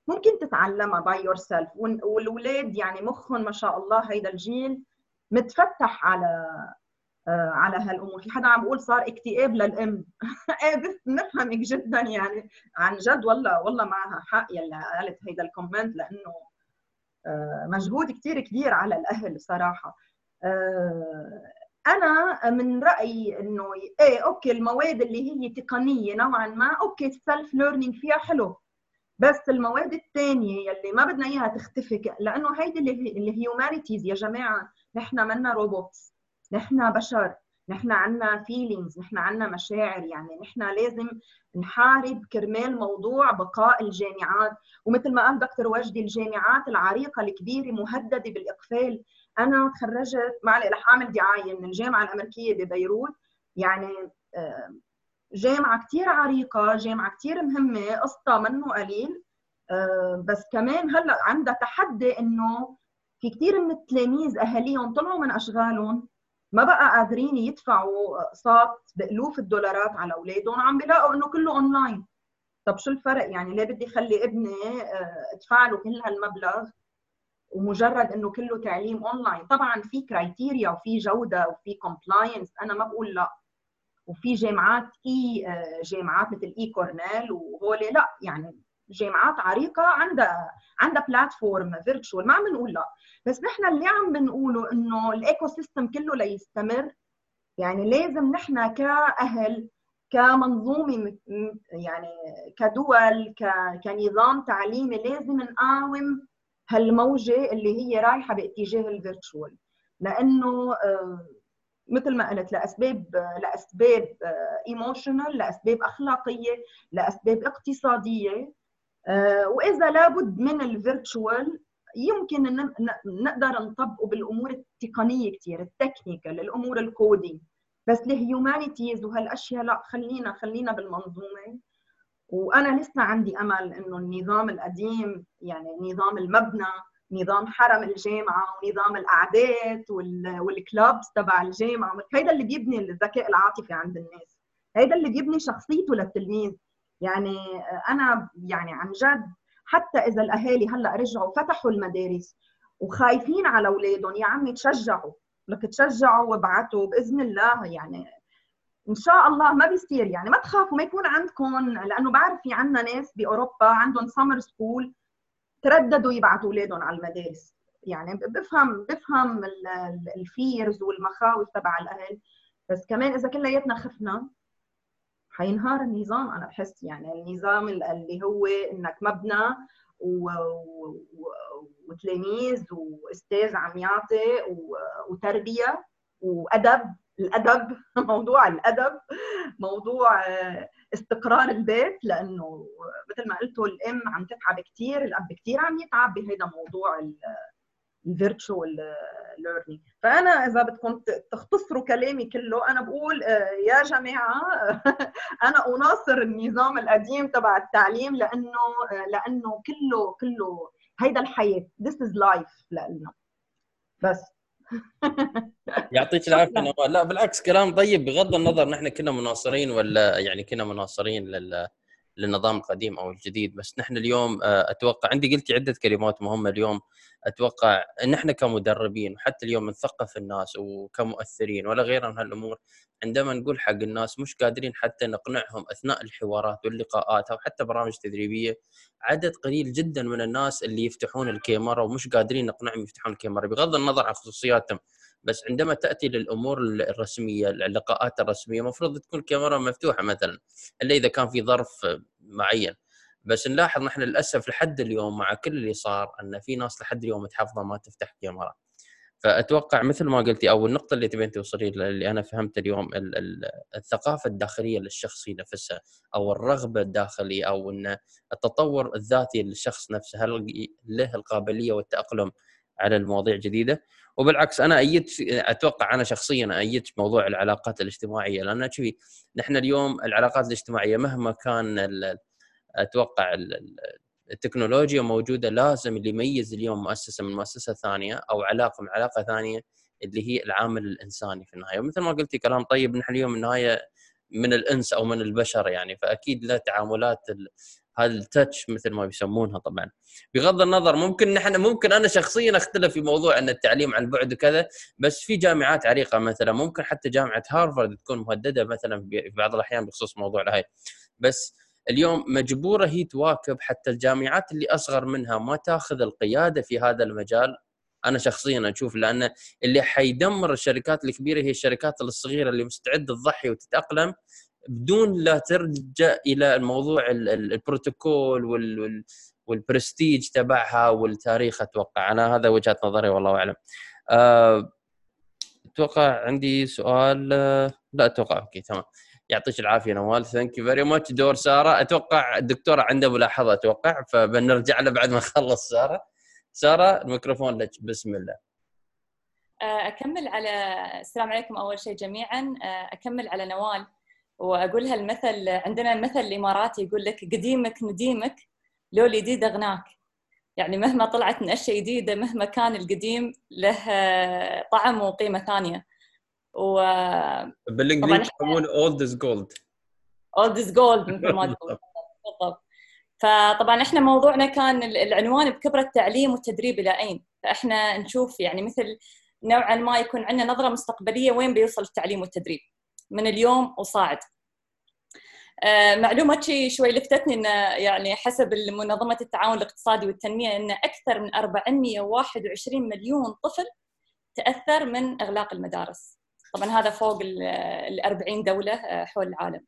ممكن تتعلمها by yourself والاولاد يعني مخهم ما شاء الله هيدا الجيل متفتح على آه، على هالأمور. في حدا عم بقول صار اكتئاب للأم. (laughs) إيه بس نفهمك جدا يعني. عن جد والله والله معها حق يلي قالت هيدا ال comment لأنه آه، مجهود كثير كبير على الأهل صراحة. آه، أنا من رأيي إنه إيه okay المواد اللي هي تقنية نوعا ما okay ال self learning فيها حلو. بس المواد الثانية يلي ما بدنا إياها تختفي لأنه هيدي اللي ال humanities يا جماعة. نحن منا robots نحن بشر نحن عنا feelings نحن عنا مشاعر يعني نحن لازم نحارب كرمال موضوع بقاء الجامعات. ومثل ما قال دكتور وجدي الجامعات العريقة الكبيرة مهددة بالإقفال. أنا تخرجت علي رح أعمل دعاية من الجامعة الأمريكية ببيروت. يعني جامعة كثير عريقة جامعة كثير مهمة قصتها منه قليل. بس كمان هلأ عندها تحدي إنه في كثير من التلاميذ أهاليهم طلعوا من أشغالهم. ما بقى قادرين يدفعوا أقساط بألوف الدولارات على أولادهم عم بيلاقوا إنه كله اونلاين طب شو الفرق؟ يعني ليه بدي خلي ابني آه، ادفع له كل هالمبلغ ومجرد إنه كله تعليم اونلاين طبعا في criteria وفي جودة وفي compliance أنا ما بقول لا. وفي جامعات اي آه، جامعات مثل اي كورنيل وهولي. لا يعني جامعات عريقة عندها عندها platform virtual ما عم نقول لا. بس نحن اللي عم بنقوله إنه ال ecosystem كله ليستمر. يعني لازم نحن كأهل كمنظومة يعني كدول كنظام تعليمي لازم نقاوم هالموجة اللي هي رايحة باتجاه ال virtual. لأنه آه، مثل ما قلت لأسباب لأسباب emotional لأسباب أخلاقية لأسباب اقتصادية. آه، وإذا لابد من ال virtual يمكن نقدر نطبقه بالأمور التقنية كثير ال technical الأمور ال coding بس الهيومانيتيز وهالأشياء لا خلينا خلينا بالمنظومة. وأنا لسه عندي أمل إنه النظام القديم يعني نظام المبنى نظام حرم الجامعة ونظام القعدات والكلابس تبع الجامعة هيدا اللي بيبني الذكاء العاطفي عند الناس. هيدا اللي بيبني شخصيته للتلميذ. يعني أنا يعني عن جد حتى إذا الأهالي هلأ رجعوا فتحوا المدارس وخايفين على أولادهم يا عمي تشجعوا لك تشجعوا وابعتوا بإذن الله يعني إن شاء الله ما بيصير يعني ما تخافوا ما يكون عندكم لأنه بعرف في عندنا ناس بأوروبا عندهم summer school ترددوا يبعثوا أولادهم على المدارس. يعني بفهم بفهم ال fears والمخاوف تبع الأهل بس كمان إذا كلياتنا خفنا حينهار النظام. أنا بحس يعني النظام اللي هو إنك مبنى و... وتلاميذ وأستاذ عم يعطي و... وتربية وأدب. الأدب (laughs) موضوع الأدب موضوع استقرار البيت لأنه مثل ما قلتوا الأم عم تتعب كثير الأب كثير عم يتعب بهذا موضوع ال virtual learning فأنا إذا بدكم تختصروا كلامي كله أنا بقول آه، يا جماعة (laughs) أنا أناصر النظام القديم تبع التعليم لأنه آه، لأنه كله كله هيدا الحياة. This is life لنا بس. (laughs) يعطيك العافية نوال. لا بالعكس كلام طيب بغض النظر نحن كنا مناصرين ولا يعني كنا مناصرين لل للنظام القديم أو الجديد. بس نحن اليوم آه، أتوقع عندي قلتي عدة كلمات مهمة اليوم. أتوقع ان إحنا كمدربين وحتى اليوم نثقف الناس وكمؤثرين ولا غيرها من هالأمور عندما نقول حق الناس مش قادرين حتى نقنعهم أثناء الحوارات واللقاءات أو حتى برامج تدريبية عدد قليل جدا من الناس اللي يفتحون الكاميرا ومش قادرين نقنعهم يفتحون الكاميرا بغض النظر عن خصوصياتهم. بس عندما تأتي للأمور الرسمية اللقاءات الرسمية المفروض تكون الكاميرا مفتوحة مثلا إلا إذا كان في ظرف معين. بس نلاحظ نحن للأسف لحد اليوم مع كل اللي صار أن في ناس لحد اليوم متحفظه ما تفتح كاميرا. فأتوقع مثل ما قلتي أو النقطة اللي تبين توصلي اللي أنا فهمت اليوم الثقافة الداخلية للشخص نفسها أو الرغبة الداخلية أو إن التطور الذاتي للشخص نفسه هل له القابلية والتأقلم على المواضيع الجديده وبالعكس أنا ايدت أتوقع أنا شخصيا ايدت موضوع العلاقات الاجتماعية لأن شوفي نحن اليوم العلاقات الاجتماعية مهما كان أتوقع التكنولوجيا موجودة لازم اللي يميز اليوم مؤسسة من مؤسسة ثانية أو علاقة من علاقة ثانية اللي هي العامل الإنساني في النهاية. ومثل ما قلتي كلام طيب نحن اليوم النهاية من الإنس أو من البشر يعني فأكيد له تعاملات هذا التاتش مثل ما يسمونها طبعا. بغض النظر ممكن نحن ممكن أنا شخصيا أختلف في موضوع إن التعليم عن بعد وكذا بس في جامعات عريقة مثلا ممكن حتى جامعة هارفارد تكون مهددة مثلا في بعض الأحيان بخصوص موضوع الهاي بس اليوم مجبورة هي تواكب حتى الجامعات اللي أصغر منها ما تأخذ القيادة في هذا المجال. أنا شخصيا أشوف لأن اللي حيدمر الشركات الكبيرة هي الشركات الصغيرة اللي مستعدة تضحي وتتأقلم. بدون لا ترجع إلى الموضوع البروتوكول والبرستيج تبعها والتاريخ أتوقع. أنا هذا وجهة نظري والله أعلم. آه، أتوقع عندي سؤال لا أتوقع okay تمام. يعطيك العافية نوال. thank you very much دور سارة. أتوقع الدكتورة عنده ملاحظة أتوقع فبنرجع له بعد ما (laughs) نخلص سارة. سارة الميكروفون لك. بسم الله. آه، أكمل على السلام عليكم أول شيء جميعا. آه، أكمل على نوال. واقولها المثل عندنا المثل الاماراتي يقول لك قديمك نديمك لو الجديد أغناك. يعني مهما طلعت من أشياء جديدة مهما كان القديم له طعم وقيمة ثانية. و بالإنجليزي يسمونه اولد از جولد اولد از جولد مثل ما تقول. بالضبط. فطبعا إحنا موضوعنا كان العنوان بكبر التعليم والتدريب إلى أين؟ فإحنا نشوف يعني مثل نوعا ما يكون عندنا نظرة مستقبلية وين بيوصل التعليم والتدريب. من اليوم وصاعد آه، معلومة شيء شوي لفتتني انه يعني حسب منظمة التعاون الاقتصادي والتنمية إن أكثر من 421 مليون طفل تأثر من إغلاق المدارس. طبعا هذا فوق ال 40 دولة آه، حول العالم.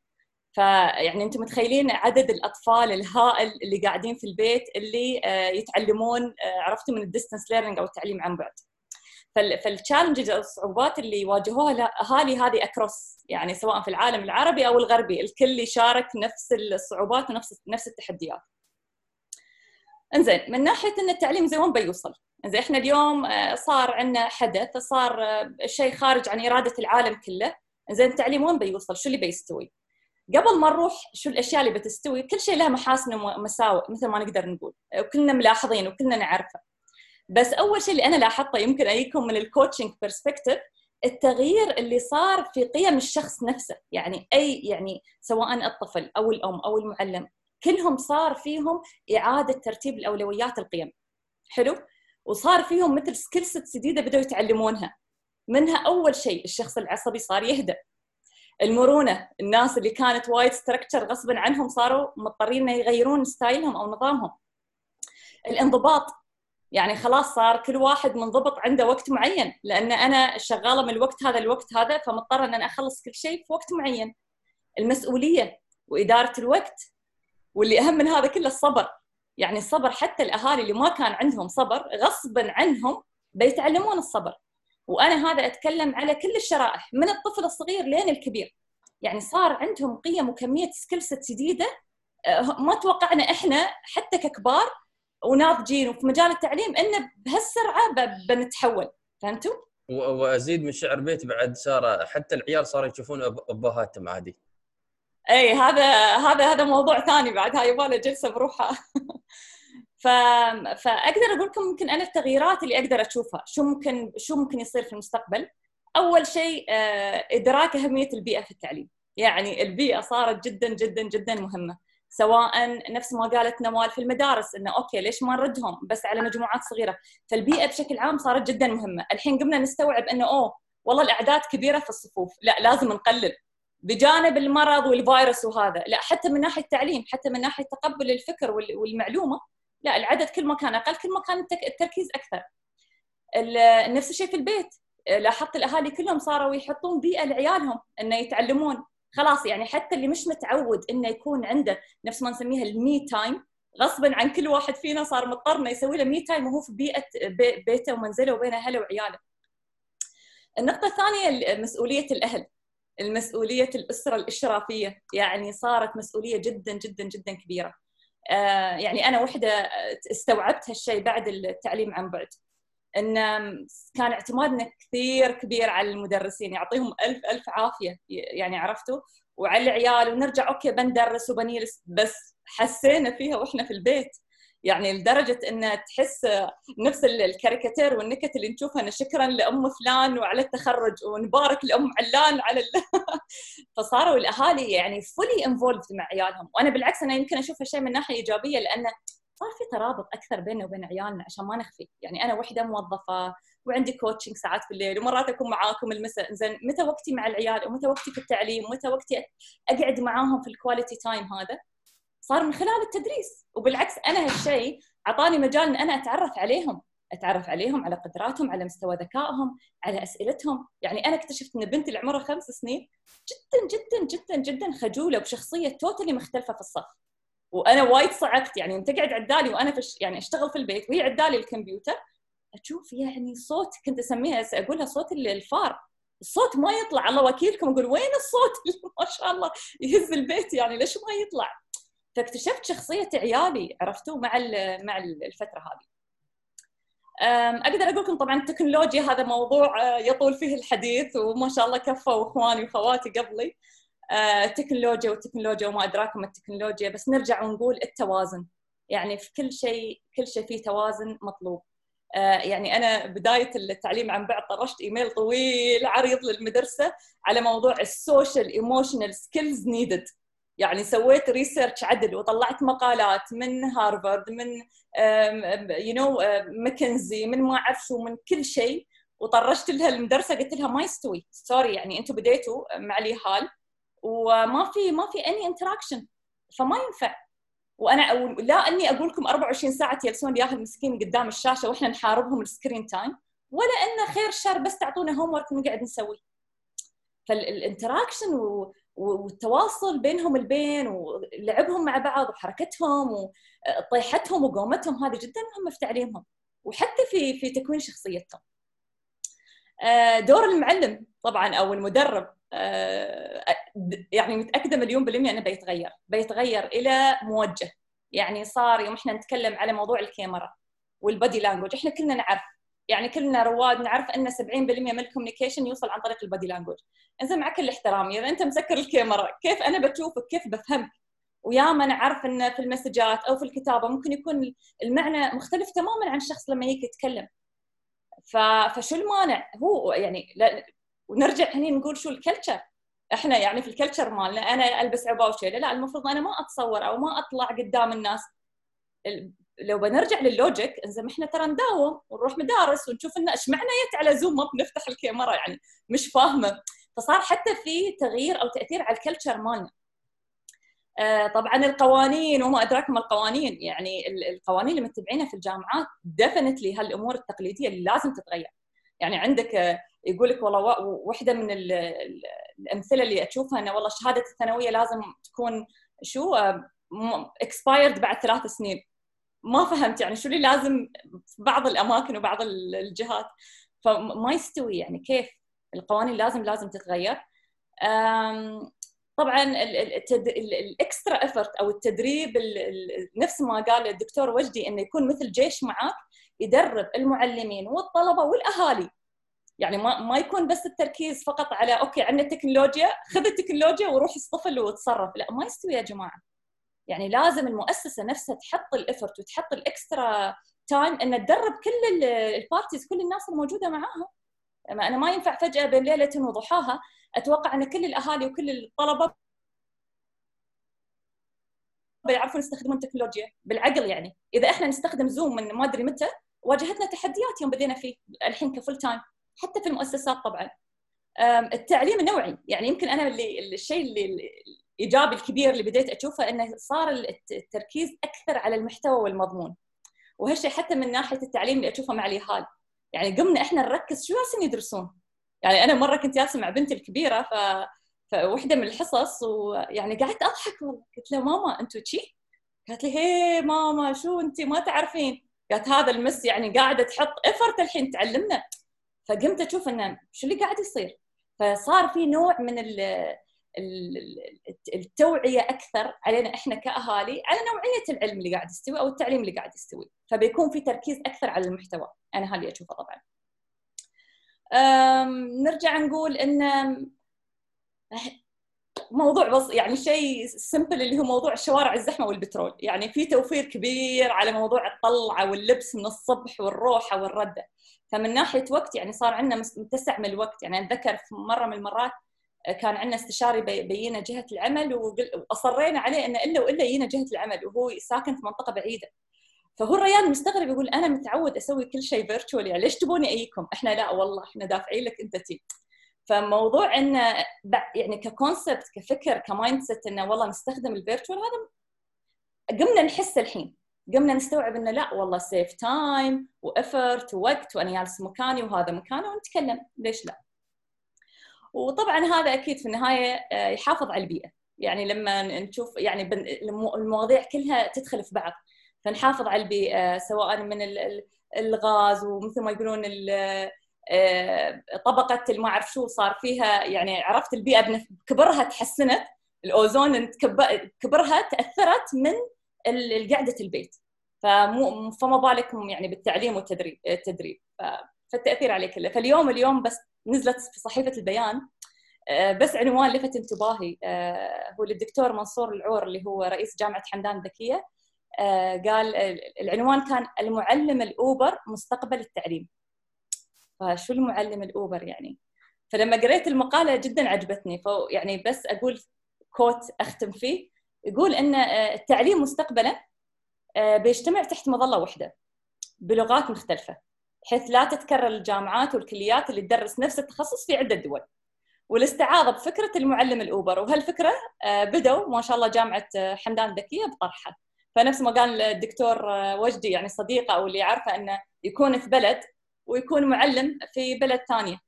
فيعني أنتم متخيلين عدد الأطفال الهائل اللي قاعدين في البيت اللي آه، يتعلمون عرفتوا من ال distance learning أو التعليم عن بعد. فال challenges أو الصعوبات اللي يواجهوها الاهالي هذه across يعني سواء في العالم العربي أو الغربي الكل يشارك نفس الصعوبات ونفس نفس التحديات. إنزين من ناحية إن التعليم زي وين بيوصل؟ إنزين إحنا اليوم آه، صار عندنا حدث صار آه، شيء خارج عن إرادة العالم كله، إنزين التعليم وين بيوصل؟ شو اللي بيستوي؟ قبل ما نروح شو الأشياء اللي بتستوي كل شيء له محاسن ومساوئ مثل ما نقدر نقول وكلنا ملاحظين وكلنا نعرفه بس أول شيء اللي أنا لاحظته يمكن اجيكم من ال coaching perspective التغيير اللي صار في قيم الشخص نفسه. يعني أي يعني سواء الطفل أو الأم أو المعلم كلهم صار فيهم إعادة ترتيب الأولويات القيم. حلو؟ وصار فيهم مثل skill sets جديدة بدأوا يتعلمونها. منها أول شيء الشخص العصبي صار يهدى المرونة الناس اللي كانت وايد ستركتشر غصبا عنهم صاروا مضطرين يغيرون ستايلهم أو نظامهم. الانضباط يعني خلاص صار كل واحد منضبط عنده وقت معين لأن أنا شغالة من الوقت هذا الوقت هذا فمضطره إن أنا أخلص كل شيء في وقت معين. المسؤولية وإدارة الوقت واللي أهم من هذا كله الصبر. يعني الصبر حتى الأهالي اللي ما كان عندهم صبر غصبا عنهم بيتعلمون الصبر. وأنا هذا أتكلم على كل الشرائح من الطفل الصغير لين الكبير. يعني صار عندهم قيم وكمية skill جديدة آه، ما توقعنا إحنا حتى ككبار وناضجين وفي مجال التعليم إنه بهالسرعة بنتحول. فهمتوا؟ وأزيد من شعر بيت بعد صار حتى العيال صاروا يشوفون ابهاتهم عادي. إي هذا هذا هذا موضوع ثاني بعد. هاي يبغى جلسة بروحها. (laughs) ف... فأقدر أقول لكم يمكن أنا التغييرات اللي أقدر أشوفها. شو ممكن شو ممكن يصير في المستقبل. أول شيء آه، إدراك أهمية البيئة في التعليم. يعني البيئة صارت جدا جدا جدا مهمة. سواء نفس ما قالت نوال في المدارس إنه أوكي ليش ما نردهم بس على مجموعات صغيرة؟ فالبيئة بشكل عام صارت جدا مهمة. الحين قمنا نستوعب إنه أوه والله الأعداد كبيرة في الصفوف. لا لازم نقلل. بجانب المرض والفيروس وهذا. لا حتى من ناحية التعليم حتى من ناحية تقبل الفكر وال- والمعلومة. لا العدد كل ما كان أقل كل ما كان التركيز أكثر. نفس الشيء في البيت. لاحظت الأهالي كلهم صاروا يحطون بيئة لعيالهم إنه يتعلمون. خلاص يعني حتى اللي مش متعود إنه يكون عنده نفس ما نسميها ال me time غصبا عن كل واحد فينا صار مضطر إنه يسوي له me time وهو في بيئة بي- بيته ومنزله وبين أهله وعياله. النقطة الثانية مسؤولية الأهل المسؤولية الأسرة الإشرافية يعني صارت مسؤولية جدا جدا جدا كبيرة. آه، يعني أنا وحدة استوعبت هالشيء بعد التعليم عن بعد. إن كان اعتمادنا كثير كبير على المدرسين يعطيهم ألف ألف عافية يعني عرفتوا؟ وعلى العيال ونرجع okay بندرس وبنيلس بس حسينا فيها وإحنا في البيت. يعني لدرجة إن تحس نفس الكاريكاتير والنكت اللي نشوفها إن شكرا لأم فلان وعلى التخرج ونبارك لأم علان على ال... (laughs) فصاروا الأهالي يعني fully involved مع عيالهم. وأنا بالعكس أنا يمكن أشوف هالشيء من ناحية إيجابية لأنه صار في ترابط أكثر بيننا وبين عيالنا عشان ما نخفي. يعني أنا وحدة موظفة وعندي coaching ساعات في الليل ومرات أكون معاكم المساء زين متى وقتي مع العيال ومتى وقتي في التعليم ومتى وقتي أقعد معاهم في ال quality time هذا؟ صار من خلال التدريس. وبالعكس أنا هالشيء أعطاني مجال إن أنا أتعرف عليهم. أتعرف عليهم على قدراتهم على مستوى ذكائهم على أسئلتهم. يعني أنا اكتشفت إن بنتي اللي عمرها خمس سنين جدا جدا جدا جدا خجولة وبشخصيه totally مختلفة في الصف. وأنا وايد صعقت يعني أنت قاعد عدالي وأنا في يعني أشتغل في البيت وهي عدالي الكمبيوتر أشوف يعني صوت كنت أسميها أقولها صوت الفار الصوت ما يطلع الله وكيلكم أقول وين الصوت؟ اللي (laughs) ما شاء الله يهز البيت يعني ليش ما يطلع؟ فاكتشفت شخصية عيالي عرفتوا مع مع الفترة هذه. أقدر أقول لكم طبعا التكنولوجيا هذا موضوع يطول فيه الحديث وما شاء الله كفوا اخواني وإخواتي قبلي. التكنولوجيا والتكنولوجيا وما ادراكم التكنولوجيا بس نرجع ونقول التوازن. يعني في كل شيء كل شيء فيه توازن مطلوب. يعني أنا بداية التعليم عن بعد طرشت إيميل طويل عريض للمدرسة على موضوع ال social emotional skills needed يعني سويت research عدل وطلعت مقالات من هارفارد من you know ماكنزي من ما أعرف شو من كل شيء. وطرشت لها المدرسة قلت لها ما يستوي. sorry يعني أنتم بديتوا مع اليهال وما في ما في any interaction فما ينفع. وأنا لا أني أقول لكم 24 ساعة تجلسون الياهل المسكين قدام الشاشة وإحنا نحاربهم ال screen time ولا أنه خير شر بس تعطونا homework ونقعد نسوي. فال interaction والتواصل بينهم البين ولعبهم مع بعض وحركتهم وطيحتهم وقومتهم هذه جدا مهمة في تعليمهم وحتى في في تكوين شخصيتهم. دور المعلم طبعا أو المدرب. يعني متأكدة مليون بالمية إنه بيتغير، بيتغير إلى موجه. يعني صار يوم إحنا نتكلم على موضوع الكاميرا وال body language، إحنا كلنا نعرف. يعني كلنا رواد نعرف إن 70% من ال communication يوصل عن طريق ال body language. إنزين مع كل احترامي إذا أنت مسكر الكاميرا كيف أنا بشوفك كيف بفهمك؟ وياما أنا عارف ان في ال messages أو في الكتابة ممكن يكون المعنى مختلف تماما عن الشخص لما يجي يتكلم. فشو المانع؟ هو يعني ونرجع هني نقول شو ال culture إحنا يعني في ال culture مالنا أنا ألبس عباوشه لا المفروض أنا ما أتصور أو ما أطلع قدام الناس. لو بنرجع لل logic إنزين إحنا ترى نداوم ونروح مدارس ونشوف انه إيش معنى يت على Zoom ما بنفتح الكاميرا؟ يعني مش فاهمة. فصار حتى في تغيير أو تأثير على ال culture مالنا. آه طبعا القوانين وما ادراكم القوانين. يعني القوانين اللي متبعينها في الجامعات definitely هالأمور التقليدية اللي لازم تتغير. يعني عندك يقول لك والله واحدة من الأمثلة اللي أشوفها إنه والله شهادة الثانوية لازم تكون شو expired بعد ثلاث سنين. ما فهمت يعني شو اللي لازم في بعض الأماكن وبعض الجهات. فما يستوي يعني كيف القوانين لازم لازم تتغير. طبعا ال extra effort أو التدريب ال- ال- نفس ما قال الدكتور وجدي إنه يكون مثل جيش معاك يدرب المعلمين والطلبة والأهالي. يعني ما ما يكون بس التركيز فقط على okay عندنا تكنولوجيا خذ التكنولوجيا وروح اصطفل وتصرف. لا ما يستوي يا جماعة. يعني لازم المؤسسة نفسها تحط ال effort وتحط ال extra time ان تدرب كل ال- ال parties كل الناس الموجودة معاها. ما أنا ما ينفع فجأة بين ليلة وضحاها أتوقع إن كل الأهالي وكل الطلبة بيعرفون يستخدمون التكنولوجيا بالعقل يعني. إذا إحنا نستخدم Zoom من ما أدري متى واجهتنا تحديات يوم بدينا فيه الحين ك full time حتى في المؤسسات طبعا. التعليم النوعي. يعني يمكن أنا اللي الشيء اللي الإيجابي الكبير اللي بديت أشوفه إنه صار الت- التركيز أكثر على المحتوى والمضمون. وهالشيء حتى من ناحية التعليم اللي أشوفه مع اليهال. يعني قمنا إحنا نركز شو جالسين يدرسون. يعني أنا مرة كنت جالسة مع بنتي الكبيرة ف فوحده من الحصص ويعني قعدت أضحك. والله قلت لها ماما أنتوا شي؟ قالت لي هي ماما شو انت ما تعرفين. قالت هذا المس يعني قاعدة تحط افرت الحين تعلمنا. فقمت أشوف إنه شو اللي قاعد يصير. فصار في نوع من ال ال- التوعية أكثر علينا إحنا كأهالي على نوعية العلم اللي قاعد يستوي أو التعليم اللي قاعد يستوي. فبيكون في تركيز أكثر على المحتوى. أنا هاللي أشوفه طبعا. نرجع نقول إن موضوع بس يعني شيء سمبل اللي هو موضوع الشوارع الزحمة والبترول. يعني في توفير كبير على موضوع الطلعة واللبس من الصبح والروحة والردة. فمن ناحية وقت يعني صار عندنا متسع من الوقت. يعني أتذكر في مرة من المرات كان عندنا استشاري بي- بينا جهة العمل وأصرينا عليه إنه إلا وإلا يجينا جهة العمل وهو ساكن في منطقة بعيدة. فهو الريال مستغرب يقول أنا متعود أسوي كل شيء virtual يعني ليش تبوني اجيكم؟ إحنا لا والله إحنا دافعين لك أنت تي. فموضوع إنه يعني ك concept كفكر ك mindset إنه والله نستخدم ال virtual هذا قمنا نحس الحين. قمنا نستوعب إنه لا والله save time و effort ووقت وأنا جالس مكاني وهذا مكانه ونتكلم. ليش لا؟ وطبعا هذا أكيد في النهاية آه، يحافظ على البيئة. يعني لما نشوف يعني المواضيع كلها تدخل في بعض. فنحافظ على البيئة سواء من ال- ال- الغاز ومثل ما يقولون طبقة الما أعرف شو صار فيها يعني عرفت البيئة بنف- كبرها تحسنت الأوزون كبرها تأثرت من قعدة البيت. فمو فما بالكم يعني بالتعليم والتدريب التدريب. فالتأثير عليه كله فاليوم اليوم بس نزلت في صحيفة البيان آه، بس عنوان لفت انتباهي آه، هو للدكتور منصور العور اللي هو رئيس جامعة حمدان ذكيه آه، قال العنوان كان المعلم الأوبر مستقبل التعليم. فشو المعلم الأوبر يعني؟ فلما قريت المقالة جدا عجبتني. فيعني بس أقول كوت أختم فيه. يقول إن آه، التعليم مستقبلا آه، بيجتمع تحت مظلة واحدة بلغات مختلفة بحيث لا تتكرر الجامعات والكليات اللي تدرس نفس التخصص في عدة دول. والاستعاضة بفكرة المعلم ال Uber. وهالفكره آه، بدوا ما شاء الله جامعة حمدان ذكية بطرحها. فنفس ما قال الدكتور وجدي يعني صديقة أو اللي عارفه إنه يكون في بلد ويكون معلم في بلد ثانية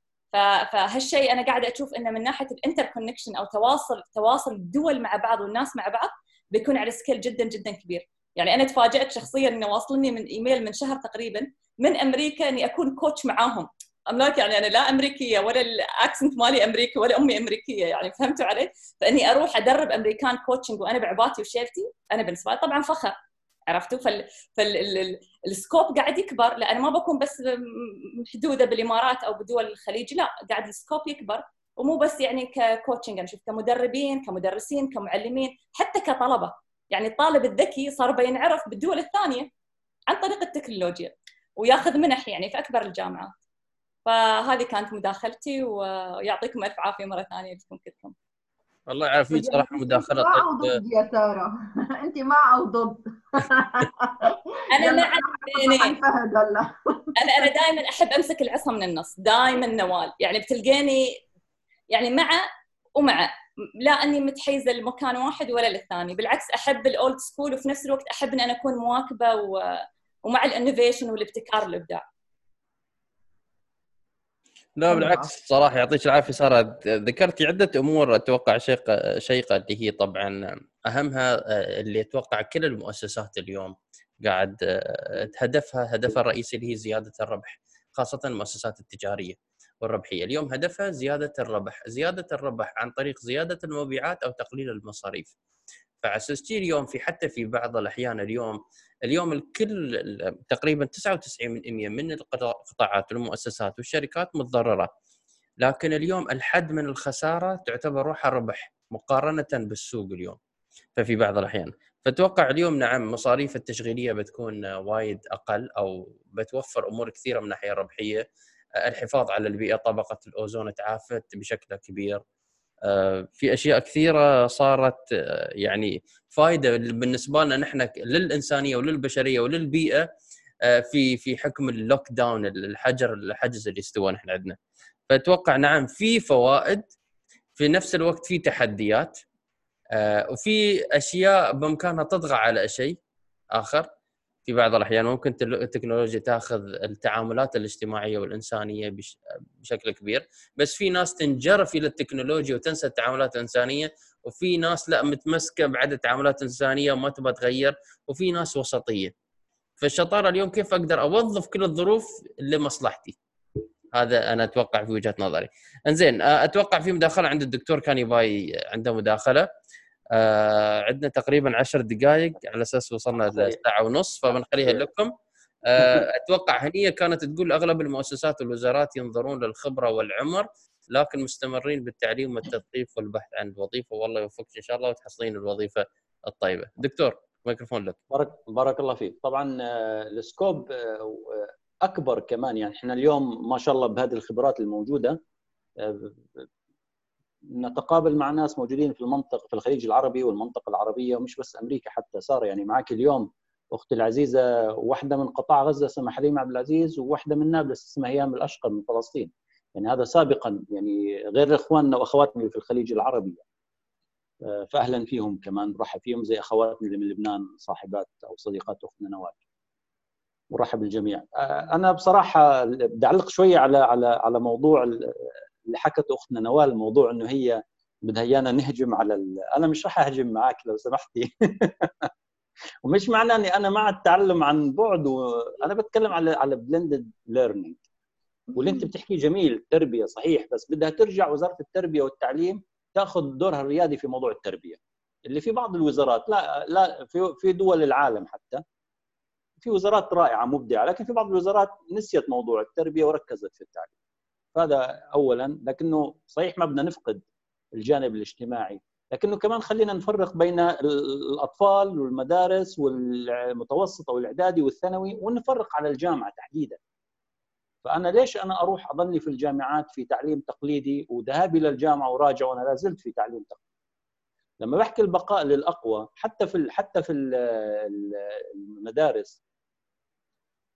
فهالشيء أنا قاعدة أشوف إنه من ناحية ال interconnection أو تواصل تواصل الدول مع بعض والناس مع بعض بيكون على scale جدا جدا كبير. يعني أنا تفاجأت شخصيا انه واصلني من إيميل من شهر تقريبا من أمريكا إني أكون coach معاهم. املاك يعني أنا لا أمريكية ولا ال accent مالي أمريكي ولا أمي أمريكية يعني فهمتوا علي؟ فإني أروح أدرب American coaching وأنا بعباتي وشيلتي أنا بالنسبة لي طبعا فخر. عرفتوا؟ فال فال scope قاعد يكبر لا أنا ما بكون بس محدودة بالإمارات أو بدول الخليج لا قاعد ال scope يكبر. ومو بس يعني ك coaching أنا أشوف كمدربين كمدرسين كمعلمين حتى كطلبة. يعني الطالب الذكي صار بينعرف بالدول الثانية عن طريق التكنولوجيا وياخذ منح يعني في أكبر الجامعات. فهذه كانت مداخلتي ويعطيكم ألف عافية مرة ثانية لكم كلكم الله يعافيك صراحة مداخلة. مع أو طيب ضد يا سارة. (laughs) أنت مع أو ضد. (laughs) أنا مع الاثنين هلا أنا أنا دائما أحب أمسك العصا من النص دائما نوال. يعني بتلقيني يعني مع ومع لا أني متحيزة لمكان واحد ولا للثاني. بالعكس أحب ال old school وفي نفس الوقت أحب ان أنا أكون مواكبة و... ومع ال innovation والابتكار والابداع لا بالعكس صراحة يعطيك العافية سارة. ذكرتي عدة أمور أتوقع شيقة شيقة اللي هي طبعا أهمها آه، اللي أتوقع كل المؤسسات اليوم قاعد آه، هدفها هدفها الرئيسي اللي هي زيادة الربح خاصة المؤسسات التجارية والربحية، اليوم هدفها زيادة الربح، زيادة الربح عن طريق زيادة المبيعات أو تقليل المصاريف. أساس اليوم في حتى في بعض الأحيان اليوم اليوم الكل تقريبا 99% من القطاعات والمؤسسات والشركات متضررة. لكن اليوم الحد من الخسارة تعتبر روحها ربح مقارنة بالسوق اليوم ففي بعض الأحيان. فتوقع اليوم نعم مصاريف التشغيلية بتكون وايد أقل أو بتوفر أمور كثيرة من الناحية الربحية. الحفاظ على البيئة طبقة الأوزون تعافت بشكل كبير. في أشياء كثيرة صارت يعني فائده بالنسبة لنا نحن للإنسانية وللبشرية وللبيئة في في حكم اللوك داون الحجر الحجز اللي استوى نحن عندنا. فأتوقع نعم في فوائد في نفس الوقت في تحديات آه، وفي أشياء بإمكانها تطغى على شيء آخر. في بعض الأحيان ممكن التكنولوجيا تاخذ التعاملات الاجتماعية والإنسانية بشكل كبير بس في ناس تنجرف إلى التكنولوجيا وتنسى التعاملات الإنسانية وفي ناس لا متمسكة بعدد التعاملات الإنسانية وما تبغى تغير وفي ناس وسطية. فالشطارة اليوم كيف أقدر أوظف كل الظروف لمصلحتي؟ هذا أنا أتوقع في وجهة نظري. إنزين أتوقع في مداخلة عند الدكتور كان يباي عنده مداخلة. آه عندنا تقريبا 10 دقائق على أساس وصلنا لساعة ونص فبنخليها لكم. آه (laughs) أتوقع هنيه كانت تقول أغلب المؤسسات والوزارات ينظرون للخبرة والعمر لكن مستمرين بالتعليم والتثقيف والبحث عن وظيفه والله يوفقك إن شاء الله وتحصلين الوظيفة الطيبة. دكتور ميكروفون لك. بارك بارك الله فيك. طبعا آه، السكوب آه، أكبر كمان. يعني إحنا اليوم ما شاء الله بهذه الخبرات الموجودة آه، نتقابل مع ناس موجودين في المنطقة في الخليج العربي والمنطقة العربية ومش بس أمريكا حتى. صار يعني معك اليوم أختي العزيزة واحدة من قطاع غزة اسمها حليمة عبد العزيز وواحدة من نابلس اسمها هيام الأشقر من فلسطين. يعني هذا سابقا يعني غير إخواننا وأخواتنا اللي في الخليج العربي. آه، فاهلا فيهم كمان برحب فيهم زي أخواتنا اللي من لبنان صاحبات أو صديقات أختنا نوال. مرحب بالجميع آه، أنا بصراحة بدي أعلق شوية على على على موضوع اللي حكته أختنا نوال موضوع إنه هي بدها إيانا نهجم على ال... أنا مش راح أهجم معك لو سمحتي. (laughs) ومش معنى إني أنا مع التعلم عن بعد وأنا بتكلم على على blended learning واللي أنت بتحكيه جميل التربية صحيح بس بدها ترجع وزارة التربية والتعليم تاخذ دورها الريادي في موضوع التربية. اللي في بعض الوزارات لا لا في في دول العالم حتى في وزارات رائعة مبدعة لكن في بعض الوزارات نسيت موضوع التربية وركزت في التعليم. هذا اولا لكنه صحيح ما بدنا نفقد الجانب الاجتماعي. لكنه كمان خلينا نفرق بين الأطفال والمدارس والمتوسطة والإعدادي والثانوي ونفرق على الجامعة تحديدا. فأنا ليش أنا أروح اضلني في الجامعات في تعليم تقليدي وذهابي للجامعه وراجع وأنا لا زلت في تعليم تقليدي؟ لما بحكي البقاء للأقوى حتى في حتى في المدارس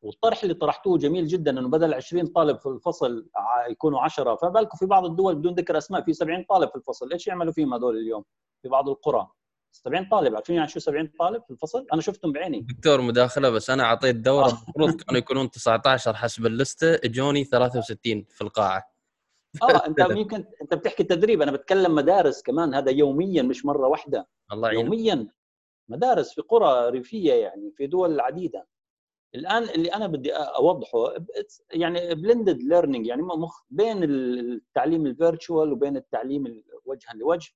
والطرح اللي طرحتوه جميل جدا إنه بدل 20 طالب في الفصل يكونوا 10 فما بالكم في بعض الدول بدون ذكر أسماء في 70 طالب في الفصل. إيش يعملوا فيهم هذول اليوم؟ في بعض القرى. 70 طالب عارفين يعني شو 70 طالب في الفصل؟ أنا شفتهم بعيني. دكتور مداخلة بس أنا أعطيت دورة آه. المفروض كانوا يكونون 19 حسب اللستة. إجوني 63 في القاعة. آه أنت (laughs) يمكن أنت بتحكي تدريب. أنا بتكلم مدارس كمان. هذا يوميا مش مرة واحدة. الله يعين. يوميا. مدارس في قرى ريفية يعني في دول عديدة. الآن اللي أنا بدي أوضحه يعني blended learning يعني مكس بين التعليم ال virtual وبين التعليم وجها لوجه.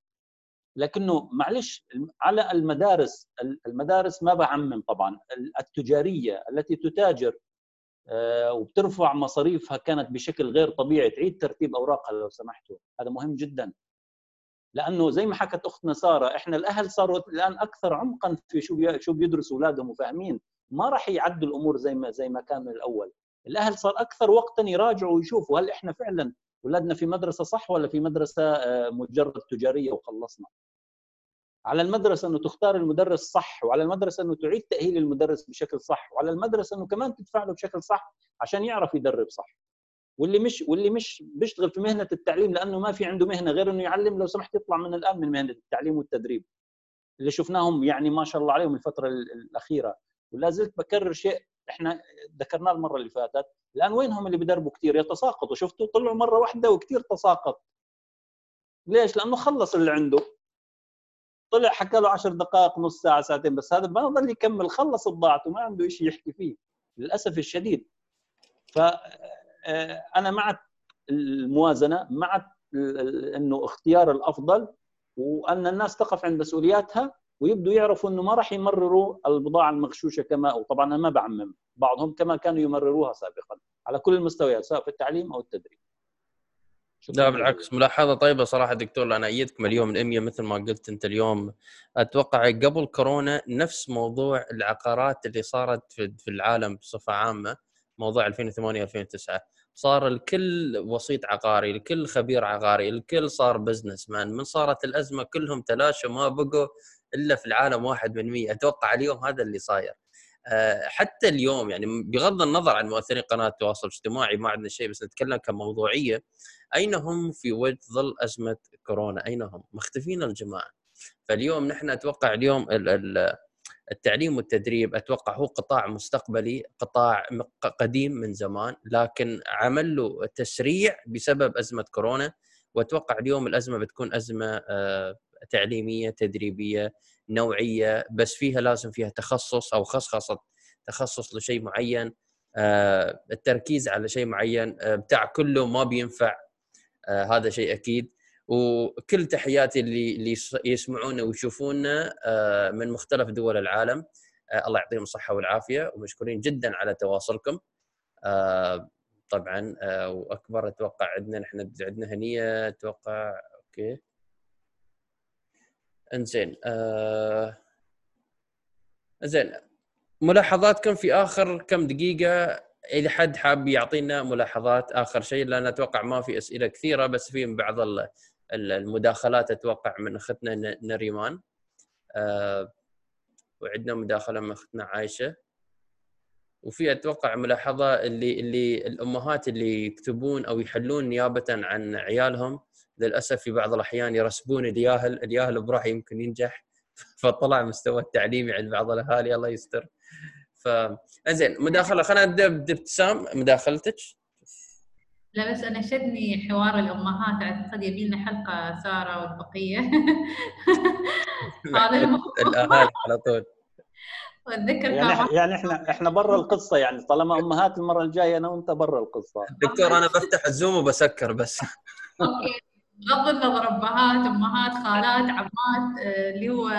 لكنه معلش على المدارس المدارس ما بعمم طبعا. التجارية التي تتاجر آه، وبترفع مصاريفها كانت بشكل غير طبيعي. تعيد ترتيب أوراقها لو سمحتوا. هذا مهم جدا. لأنه زي ما حكت أختنا سارة إحنا الأهل صاروا الآن أكثر عمقا في شو شو بيدرسوا أولادهم وفاهمين. ما راح يعدوا الأمور زي ما زي ما كان من الأول. الأهل صار أكثر وقتا يراجعوا ويشوفوا هل إحنا فعلا اولادنا في مدرسة صح ولا في مدرسة آه، مجرد تجارية وخلصنا. على المدرسة إنه تختار المدرس صح وعلى المدرسة إنه تعيد تأهيل المدرس بشكل صح وعلى المدرسة إنه كمان تدفع له بشكل صح عشان يعرف يدرب صح. واللي مش واللي مش بيشتغل في مهنة التعليم لأنه ما في عنده مهنة غير إنه يعلم لو سمحت يطلع من الآن من مهنة التعليم والتدريب. اللي شفناهم يعني ما شاء الله عليهم الفترة الأخيرة. ولا زلت بكرر شيء إحنا ذكرناه المرة اللي فاتت. الآن وينهم اللي بدربوا كثير يتساقطوا. شفتوا؟ طلعوا مرة واحدة وكثير تساقط. ليش؟ لأنه خلص اللي عنده. طلع حكى له 10 دقائق نص ساعة ساعتين بس هذا ما ضل يكمل. خلص بضاعته ما عنده شيء يحكي فيه. للأسف الشديد. ف آه، أنا مع الموازنة مع إنه اختيار الأفضل وأن الناس تقف عند مسؤولياتها. ويبدوا يعرفوا إنه ما راح يمرروا البضاعة المغشوشة كما وطبعا أنا ما بعمم بعضهم كما كانوا يمرروها سابقا على كل المستويات سواء في التعليم أو التدريب. لا بالعكس ملاحظة طيبة صراحة دكتور أنا إيدك مليون 100 مثل ما قلت أنت اليوم. أتوقع قبل كورونا نفس موضوع العقارات اللي صارت في العالم بصفة عامة موضوع 2008 2009 صار الكل وسيط عقاري الكل خبير عقاري الكل صار بزنس مان من صارت الأزمة كلهم تلاشوا ما بقوا إلا في العالم واحد من مية. أتوقع اليوم هذا اللي صاير. آه، حتى اليوم يعني بغض النظر عن مؤثرين قناة التواصل الاجتماعي ما عندنا شيء بس نتكلم كموضوعية. أين هم في وجه ظل أزمة كورونا؟ أين هم؟ مختفين الجماعة. فاليوم نحن أتوقع اليوم التعليم والتدريب أتوقع هو قطاع مستقبلي قطاع قديم من زمان لكن عمل له تسريع بسبب أزمة كورونا. وأتوقع اليوم الأزمة بتكون أزمة آه، تعليمية تدريبية نوعية بس فيها لازم فيها تخصص أو خصخصة تخصص لشيء معين. آه، التركيز على شيء معين آه، بتاع كله ما بينفع. هذا شيء أكيد. وكل تحياتي اللي اللي يسمعونا ويشوفونا آه، من مختلف دول العالم. آه، الله يعطيهم الصحة والعافية ومشكورين جدا على تواصلكم. آه، طبعا وأكبر أتوقع عندنا نحن عندنا هنية أتوقع أوكي. انزين زين ملاحظاتكم في آخر كم دقيقة؟ إذا حد حاب يعطينا ملاحظات آخر شيء لأن أتوقع ما في أسئلة كثيرة بس في بعض المداخلات أتوقع من أختنا نريمان. آه، وعندنا مداخلة من أختنا عايشة. وفي أتوقع ملاحظة اللي اللي الأمهات اللي يكتبون أو يحلون نيابة عن عيالهم للأسف في بعض الأحيان يرسبون الياهل، الياهل براح يمكن ينجح. (laughs) فطلع مستوى التعليمي عند بعض الأهالي الله يستر. ف زين مداخلة خلينا نبدأ بابتسام. مداخلتك. لا بس أنا شدني حوار الأمهات. أعتقد يبي لنا حلقة سارة والبقية. (laughs) هذا الأهالي على طول. وأتذكر يعني يعني إحنا إحنا برا القصة يعني. طالما أمهات المرة الجاية أنا وأنت برا القصة. دكتور أنا بفتح الزوم وبسكر بس. أوكي. بغض النظر ابهات أمهات خالات عمات آه، اللي هو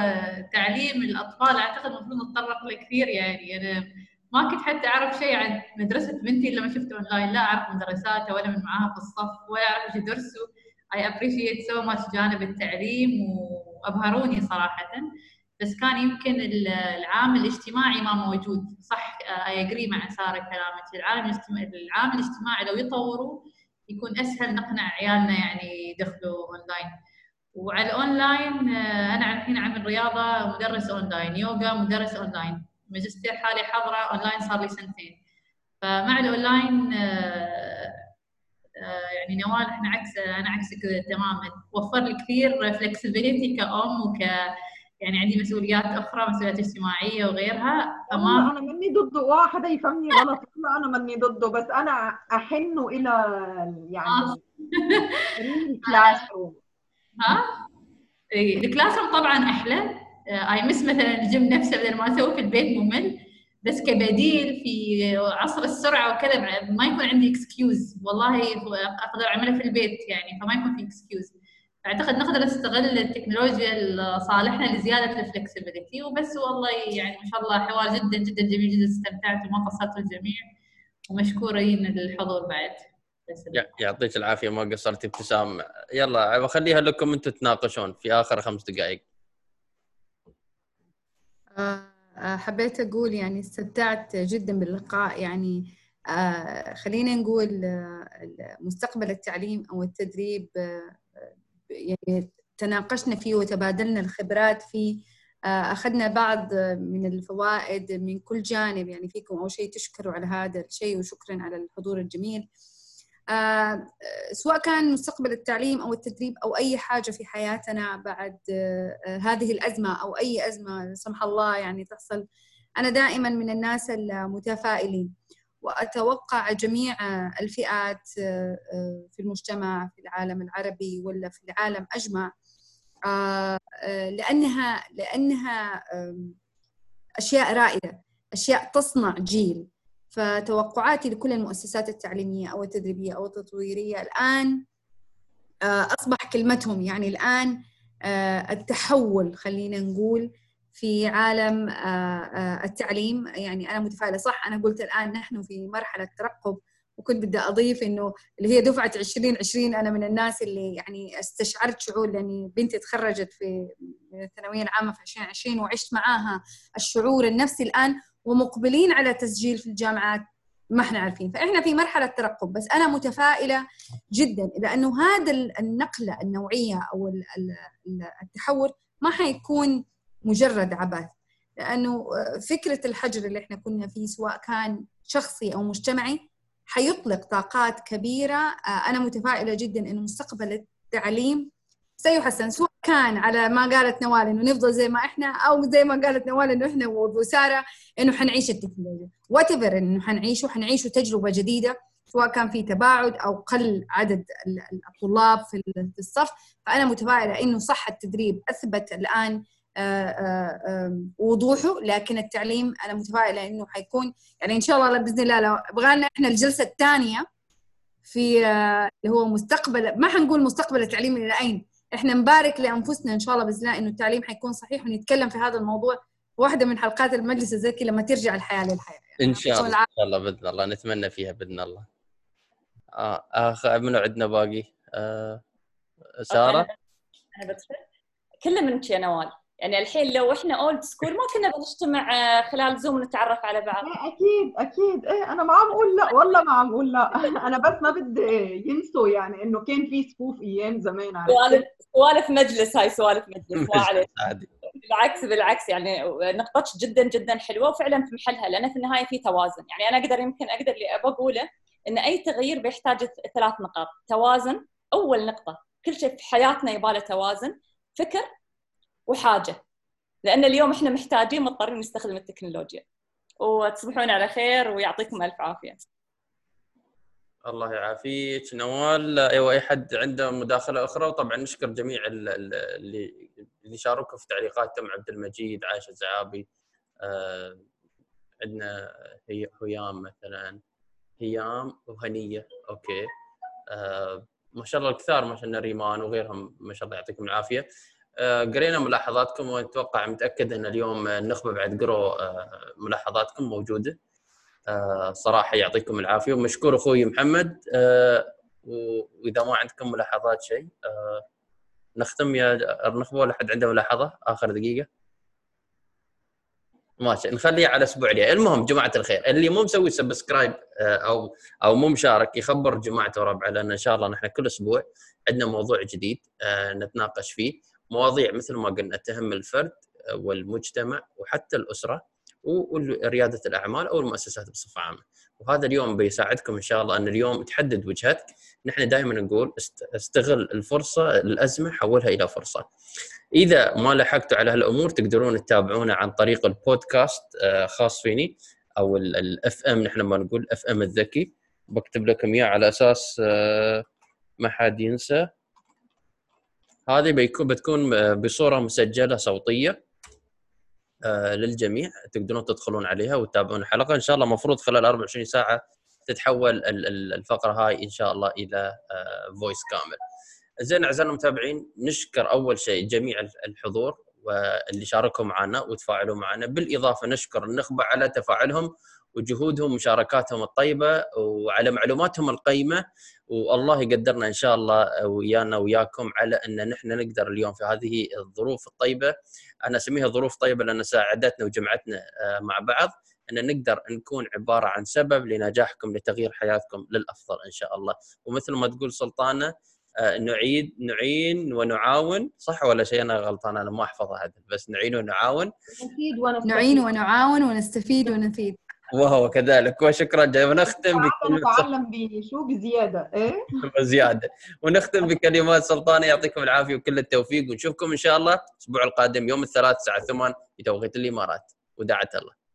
تعليم الأطفال. أعتقد المفروض نتطرق له كثير يعني. أنا ما كنت حتى أعرف شيء عن مدرسة بنتي إلا ما شفت أونلاين. لا أعرف مدرساتها ولا من معاها في الصف ولا أعرف إيش يدرسوا. I appreciate so much جانب التعليم وأبهروني صراحة. بس كان يمكن العامل الاجتماعي ما موجود. صح I agree مع سارة كلامك. العامل الاجتماعي العامل الاجتماعي لو يطوروا يكون أسهل نقنع عيالنا يعني يدخلوا اونلاين وعلى الاونلاين أنا الحين عامل رياضة مدرس اونلاين يوغا مدرس اونلاين ماجستير حالي حاضره اونلاين صار لي سنتين. فمع الاونلاين آه، آه، يعني نوال إحنا عكس أنا عكسك تماما. وفر لي كثير flexibility كأم وك يعني عندي مسؤوليات أخرى مسؤوليات اجتماعية وغيرها فما أنا مني ضده واحد يفهمني غلط. (laughs) لا أنا مني ضده بس أنا احن إلى يعني آه. (laughs) ال classroom ها؟ ال classroom طبعا أحلى. اي مس مثلا الجيم نفسه بدل ما أسوي في البيت ممل. بس كبديل في عصر السرعة وكذا ما يكون عندي excuse والله أقدر أعملها في البيت يعني فما يكون في excuse أعتقد نقدر نستغل التكنولوجيا لصالحنا لزيادة ال flexibility وبس والله يعني ما شاء الله حوار جدا جدا جميل جدا استمتعت وما قصرت الجميع ومشكورين للحضور بعد. يعطيك العافية ما قصرت ابتسام. يلا بخليها لكم أنتم تناقشون في آخر خمس دقائق. آه، حبيت أقول يعني استمتعت جدا باللقاء. يعني آه، خلينا نقول آه، مستقبل التعليم أو التدريب يعني تناقشنا فيه وتبادلنا الخبرات فيه. أخذنا بعض من الفوائد من كل جانب يعني فيكم أول شيء تشكروا على هذا الشيء وشكرا على الحضور الجميل. آه، سواء كان مستقبل التعليم أو التدريب أو أي حاجة في حياتنا بعد آه، هذه الأزمة أو أي أزمة لا سمح الله يعني تحصل أنا دائما من الناس المتفائلين. وأتوقع جميع الفئات آه، في المجتمع في العالم العربي ولا في العالم أجمع. لأنها لأنها أشياء رائدة أشياء تصنع جيل. فتوقعاتي لكل المؤسسات التعليمية أو التدريبية أو التطويرية الآن آه، أصبح كلمتهم يعني الآن آه، التحول خلينا نقول في عالم آه، التعليم. يعني أنا متفائلة. صح أنا قلت الآن نحن في مرحلة ترقب وكنت بدي أضيف إنه اللي هي دفعة 2020 أنا من الناس اللي يعني استشعرت شعور لأني بنتي تخرجت في الثانوية العامة في 2020 وعشت معاها الشعور النفسي الآن ومقبلين على تسجيل في الجامعات ما إحنا عارفين. فإحنا في مرحلة ترقب. بس أنا متفائلة جدا لأنه هذا النقلة النوعية أو التحول ما حيكون مجرد عبث. لأنه فكرة الحجر اللي إحنا كنا فيه سواء كان شخصي أو مجتمعي حيطلق طاقات كبيرة أنا متفائلة جدا إنه مستقبل التعليم سيحسن سواء كان على ما قالت نوال إنه نفضل زي ما إحنا أو زي ما قالت نوال إنه إحنا وساره إنه حنعيش التكنولوجيا. وات إنه حنعيشه حنعيشه تجربة جديدة سواء كان في تباعد أو قل عدد الطلاب في الصف. فأنا متفائلة إنه صح التدريب أثبت الآن آه، آه، وضوحه لكن التعليم أنا متفائلة إنه حيكون يعني إن شاء الله بإذن الله لو بغالنا إحنا الجلسة الثانية في آه، اللي هو مستقبل ما حنقول مستقبل التعليم إلى أين إحنا نبارك لأنفسنا إن شاء الله بإذن الله إنه التعليم حيكون صحيح ونتكلم في هذا الموضوع واحدة من حلقات المجلس الذكي لما ترجع الحياة للحياة. إن شاء الله إن شاء الله بإذن الله نتمنى فيها بإذن الله. آه آخ منو عندنا باقي؟ آه سارة؟ أنا بدخل كله منك يا نوال. يعني الحين لو إحنا old school ما كنا بنجتمع آه، خلال زوم نتعرف على بعض. أكيد أكيد. إيه أنا ما عم أقول لا والله ما عم أقول لا. (laughs) أنا بس ما بدي ينسوا يعني إنه كان في سكوف أيام زمان سوالف سوالف مجلس هاي سوالف مجلس (laughs) ما عليك بالعكس بالعكس يعني نقطتك جدا جدا حلوة وفعلا في محلها لأن في النهاية في توازن. يعني أنا أقدر يمكن أقدر اللي أبغى أقوله إن أي تغيير بيحتاج ثلاث نقاط. توازن أول نقطة كل شيء في حياتنا يباله توازن. فكر وحاجة. لأن اليوم إحنا محتاجين مضطرين نستخدم التكنولوجيا. وتصبحون على خير ويعطيكم ألف عافية. الله يعافيك. نوال أيوه أي حد عنده مداخلة أخرى؟ وطبعا نشكر جميع اللي اللي شاركوا في تعليقاتهم. عبد المجيد عائشة الزعابي آه عندنا هي هيام مثلا. هيام وهنية أوكي. آه ما شاء الله الكثار ما شاء الله ريمان وغيرهم ما شاء الله يعطيكم العافية. قرينا ملاحظاتكم وأتوقع متأكد أن اليوم النخبة بعد قروا آه، ملاحظاتكم موجودة. آه، صراحة يعطيكم العافية. ومشكور أخوي محمد وإذا ما عندكم ملاحظات شيء نختم يا النخبة ولا حد عنده ملاحظة؟ آخر دقيقة. ماشي نخليها على أسبوع الجاي. المهم جماعة الخير اللي مو مسوي سبسكرايب أو أو مو مشارك يخبر جماعته وربعه لأن إن شاء الله نحن كل أسبوع عندنا موضوع جديد نتناقش فيه. مواضيع مثل ما قلنا تهم الفرد والمجتمع وحتى الأسرة ورياده الأعمال أو المؤسسات بصفة عامة. وهذا اليوم بيساعدكم إن شاء الله أن اليوم تحدد وجهتك نحن دائما نقول استغل الفرصة الأزمة حولها إلى فرصة. إذا ما لحقتوا على هالأمور تقدرون تتابعونا عن طريق البودكاست آه، خاص فيني أو ال FM نحن ما نقول FM الذكي. بكتب لكم إياه على أساس آه، ما حد ينسى. هذه بيكون بتكون بصورة مسجلة صوتية آه، للجميع. تقدرون تدخلون عليها وتتابعون الحلقة. إن شاء الله المفروض خلال 24 ساعة تتحول الفقرة هاي إن شاء الله إلى voice آه، كامل. زين اعزائنا المتابعين نشكر أول شيء جميع الحضور واللي شاركوا معنا وتفاعلوا معنا. بالإضافة نشكر النخبة على تفاعلهم وجهودهم ومشاركاتهم الطيبة وعلى معلوماتهم القيمة. والله يقدرنا إن شاء الله ويانا وياكم على أن نحن نقدر اليوم في هذه الظروف الطيبة. أنا أسميها ظروف طيبة لأن ساعدتنا وجمعتنا آه، مع بعض أن نقدر نكون عبارة عن سبب لنجاحكم لتغيير حياتكم للأفضل إن شاء الله. ومثل ما تقول سلطانة آه، نعيد نعين ونعاون. صح ولا شيء؟ أنا غلطان أنا ما احفظها هذا بس نعين ونعاون. نعين ونعاون ونستفيد ونفيد. وهو كذلك. وشكرا جزيلا. ونختم نتعلم بشو بزياده إيه؟ بزياده ونختم بكلمات سلطانه يعطيكم العافية وكل التوفيق. ونشوفكم إن شاء الله الأسبوع القادم يوم الثلاث الساعة 8 بتوقيت الإمارات. ودعت الله.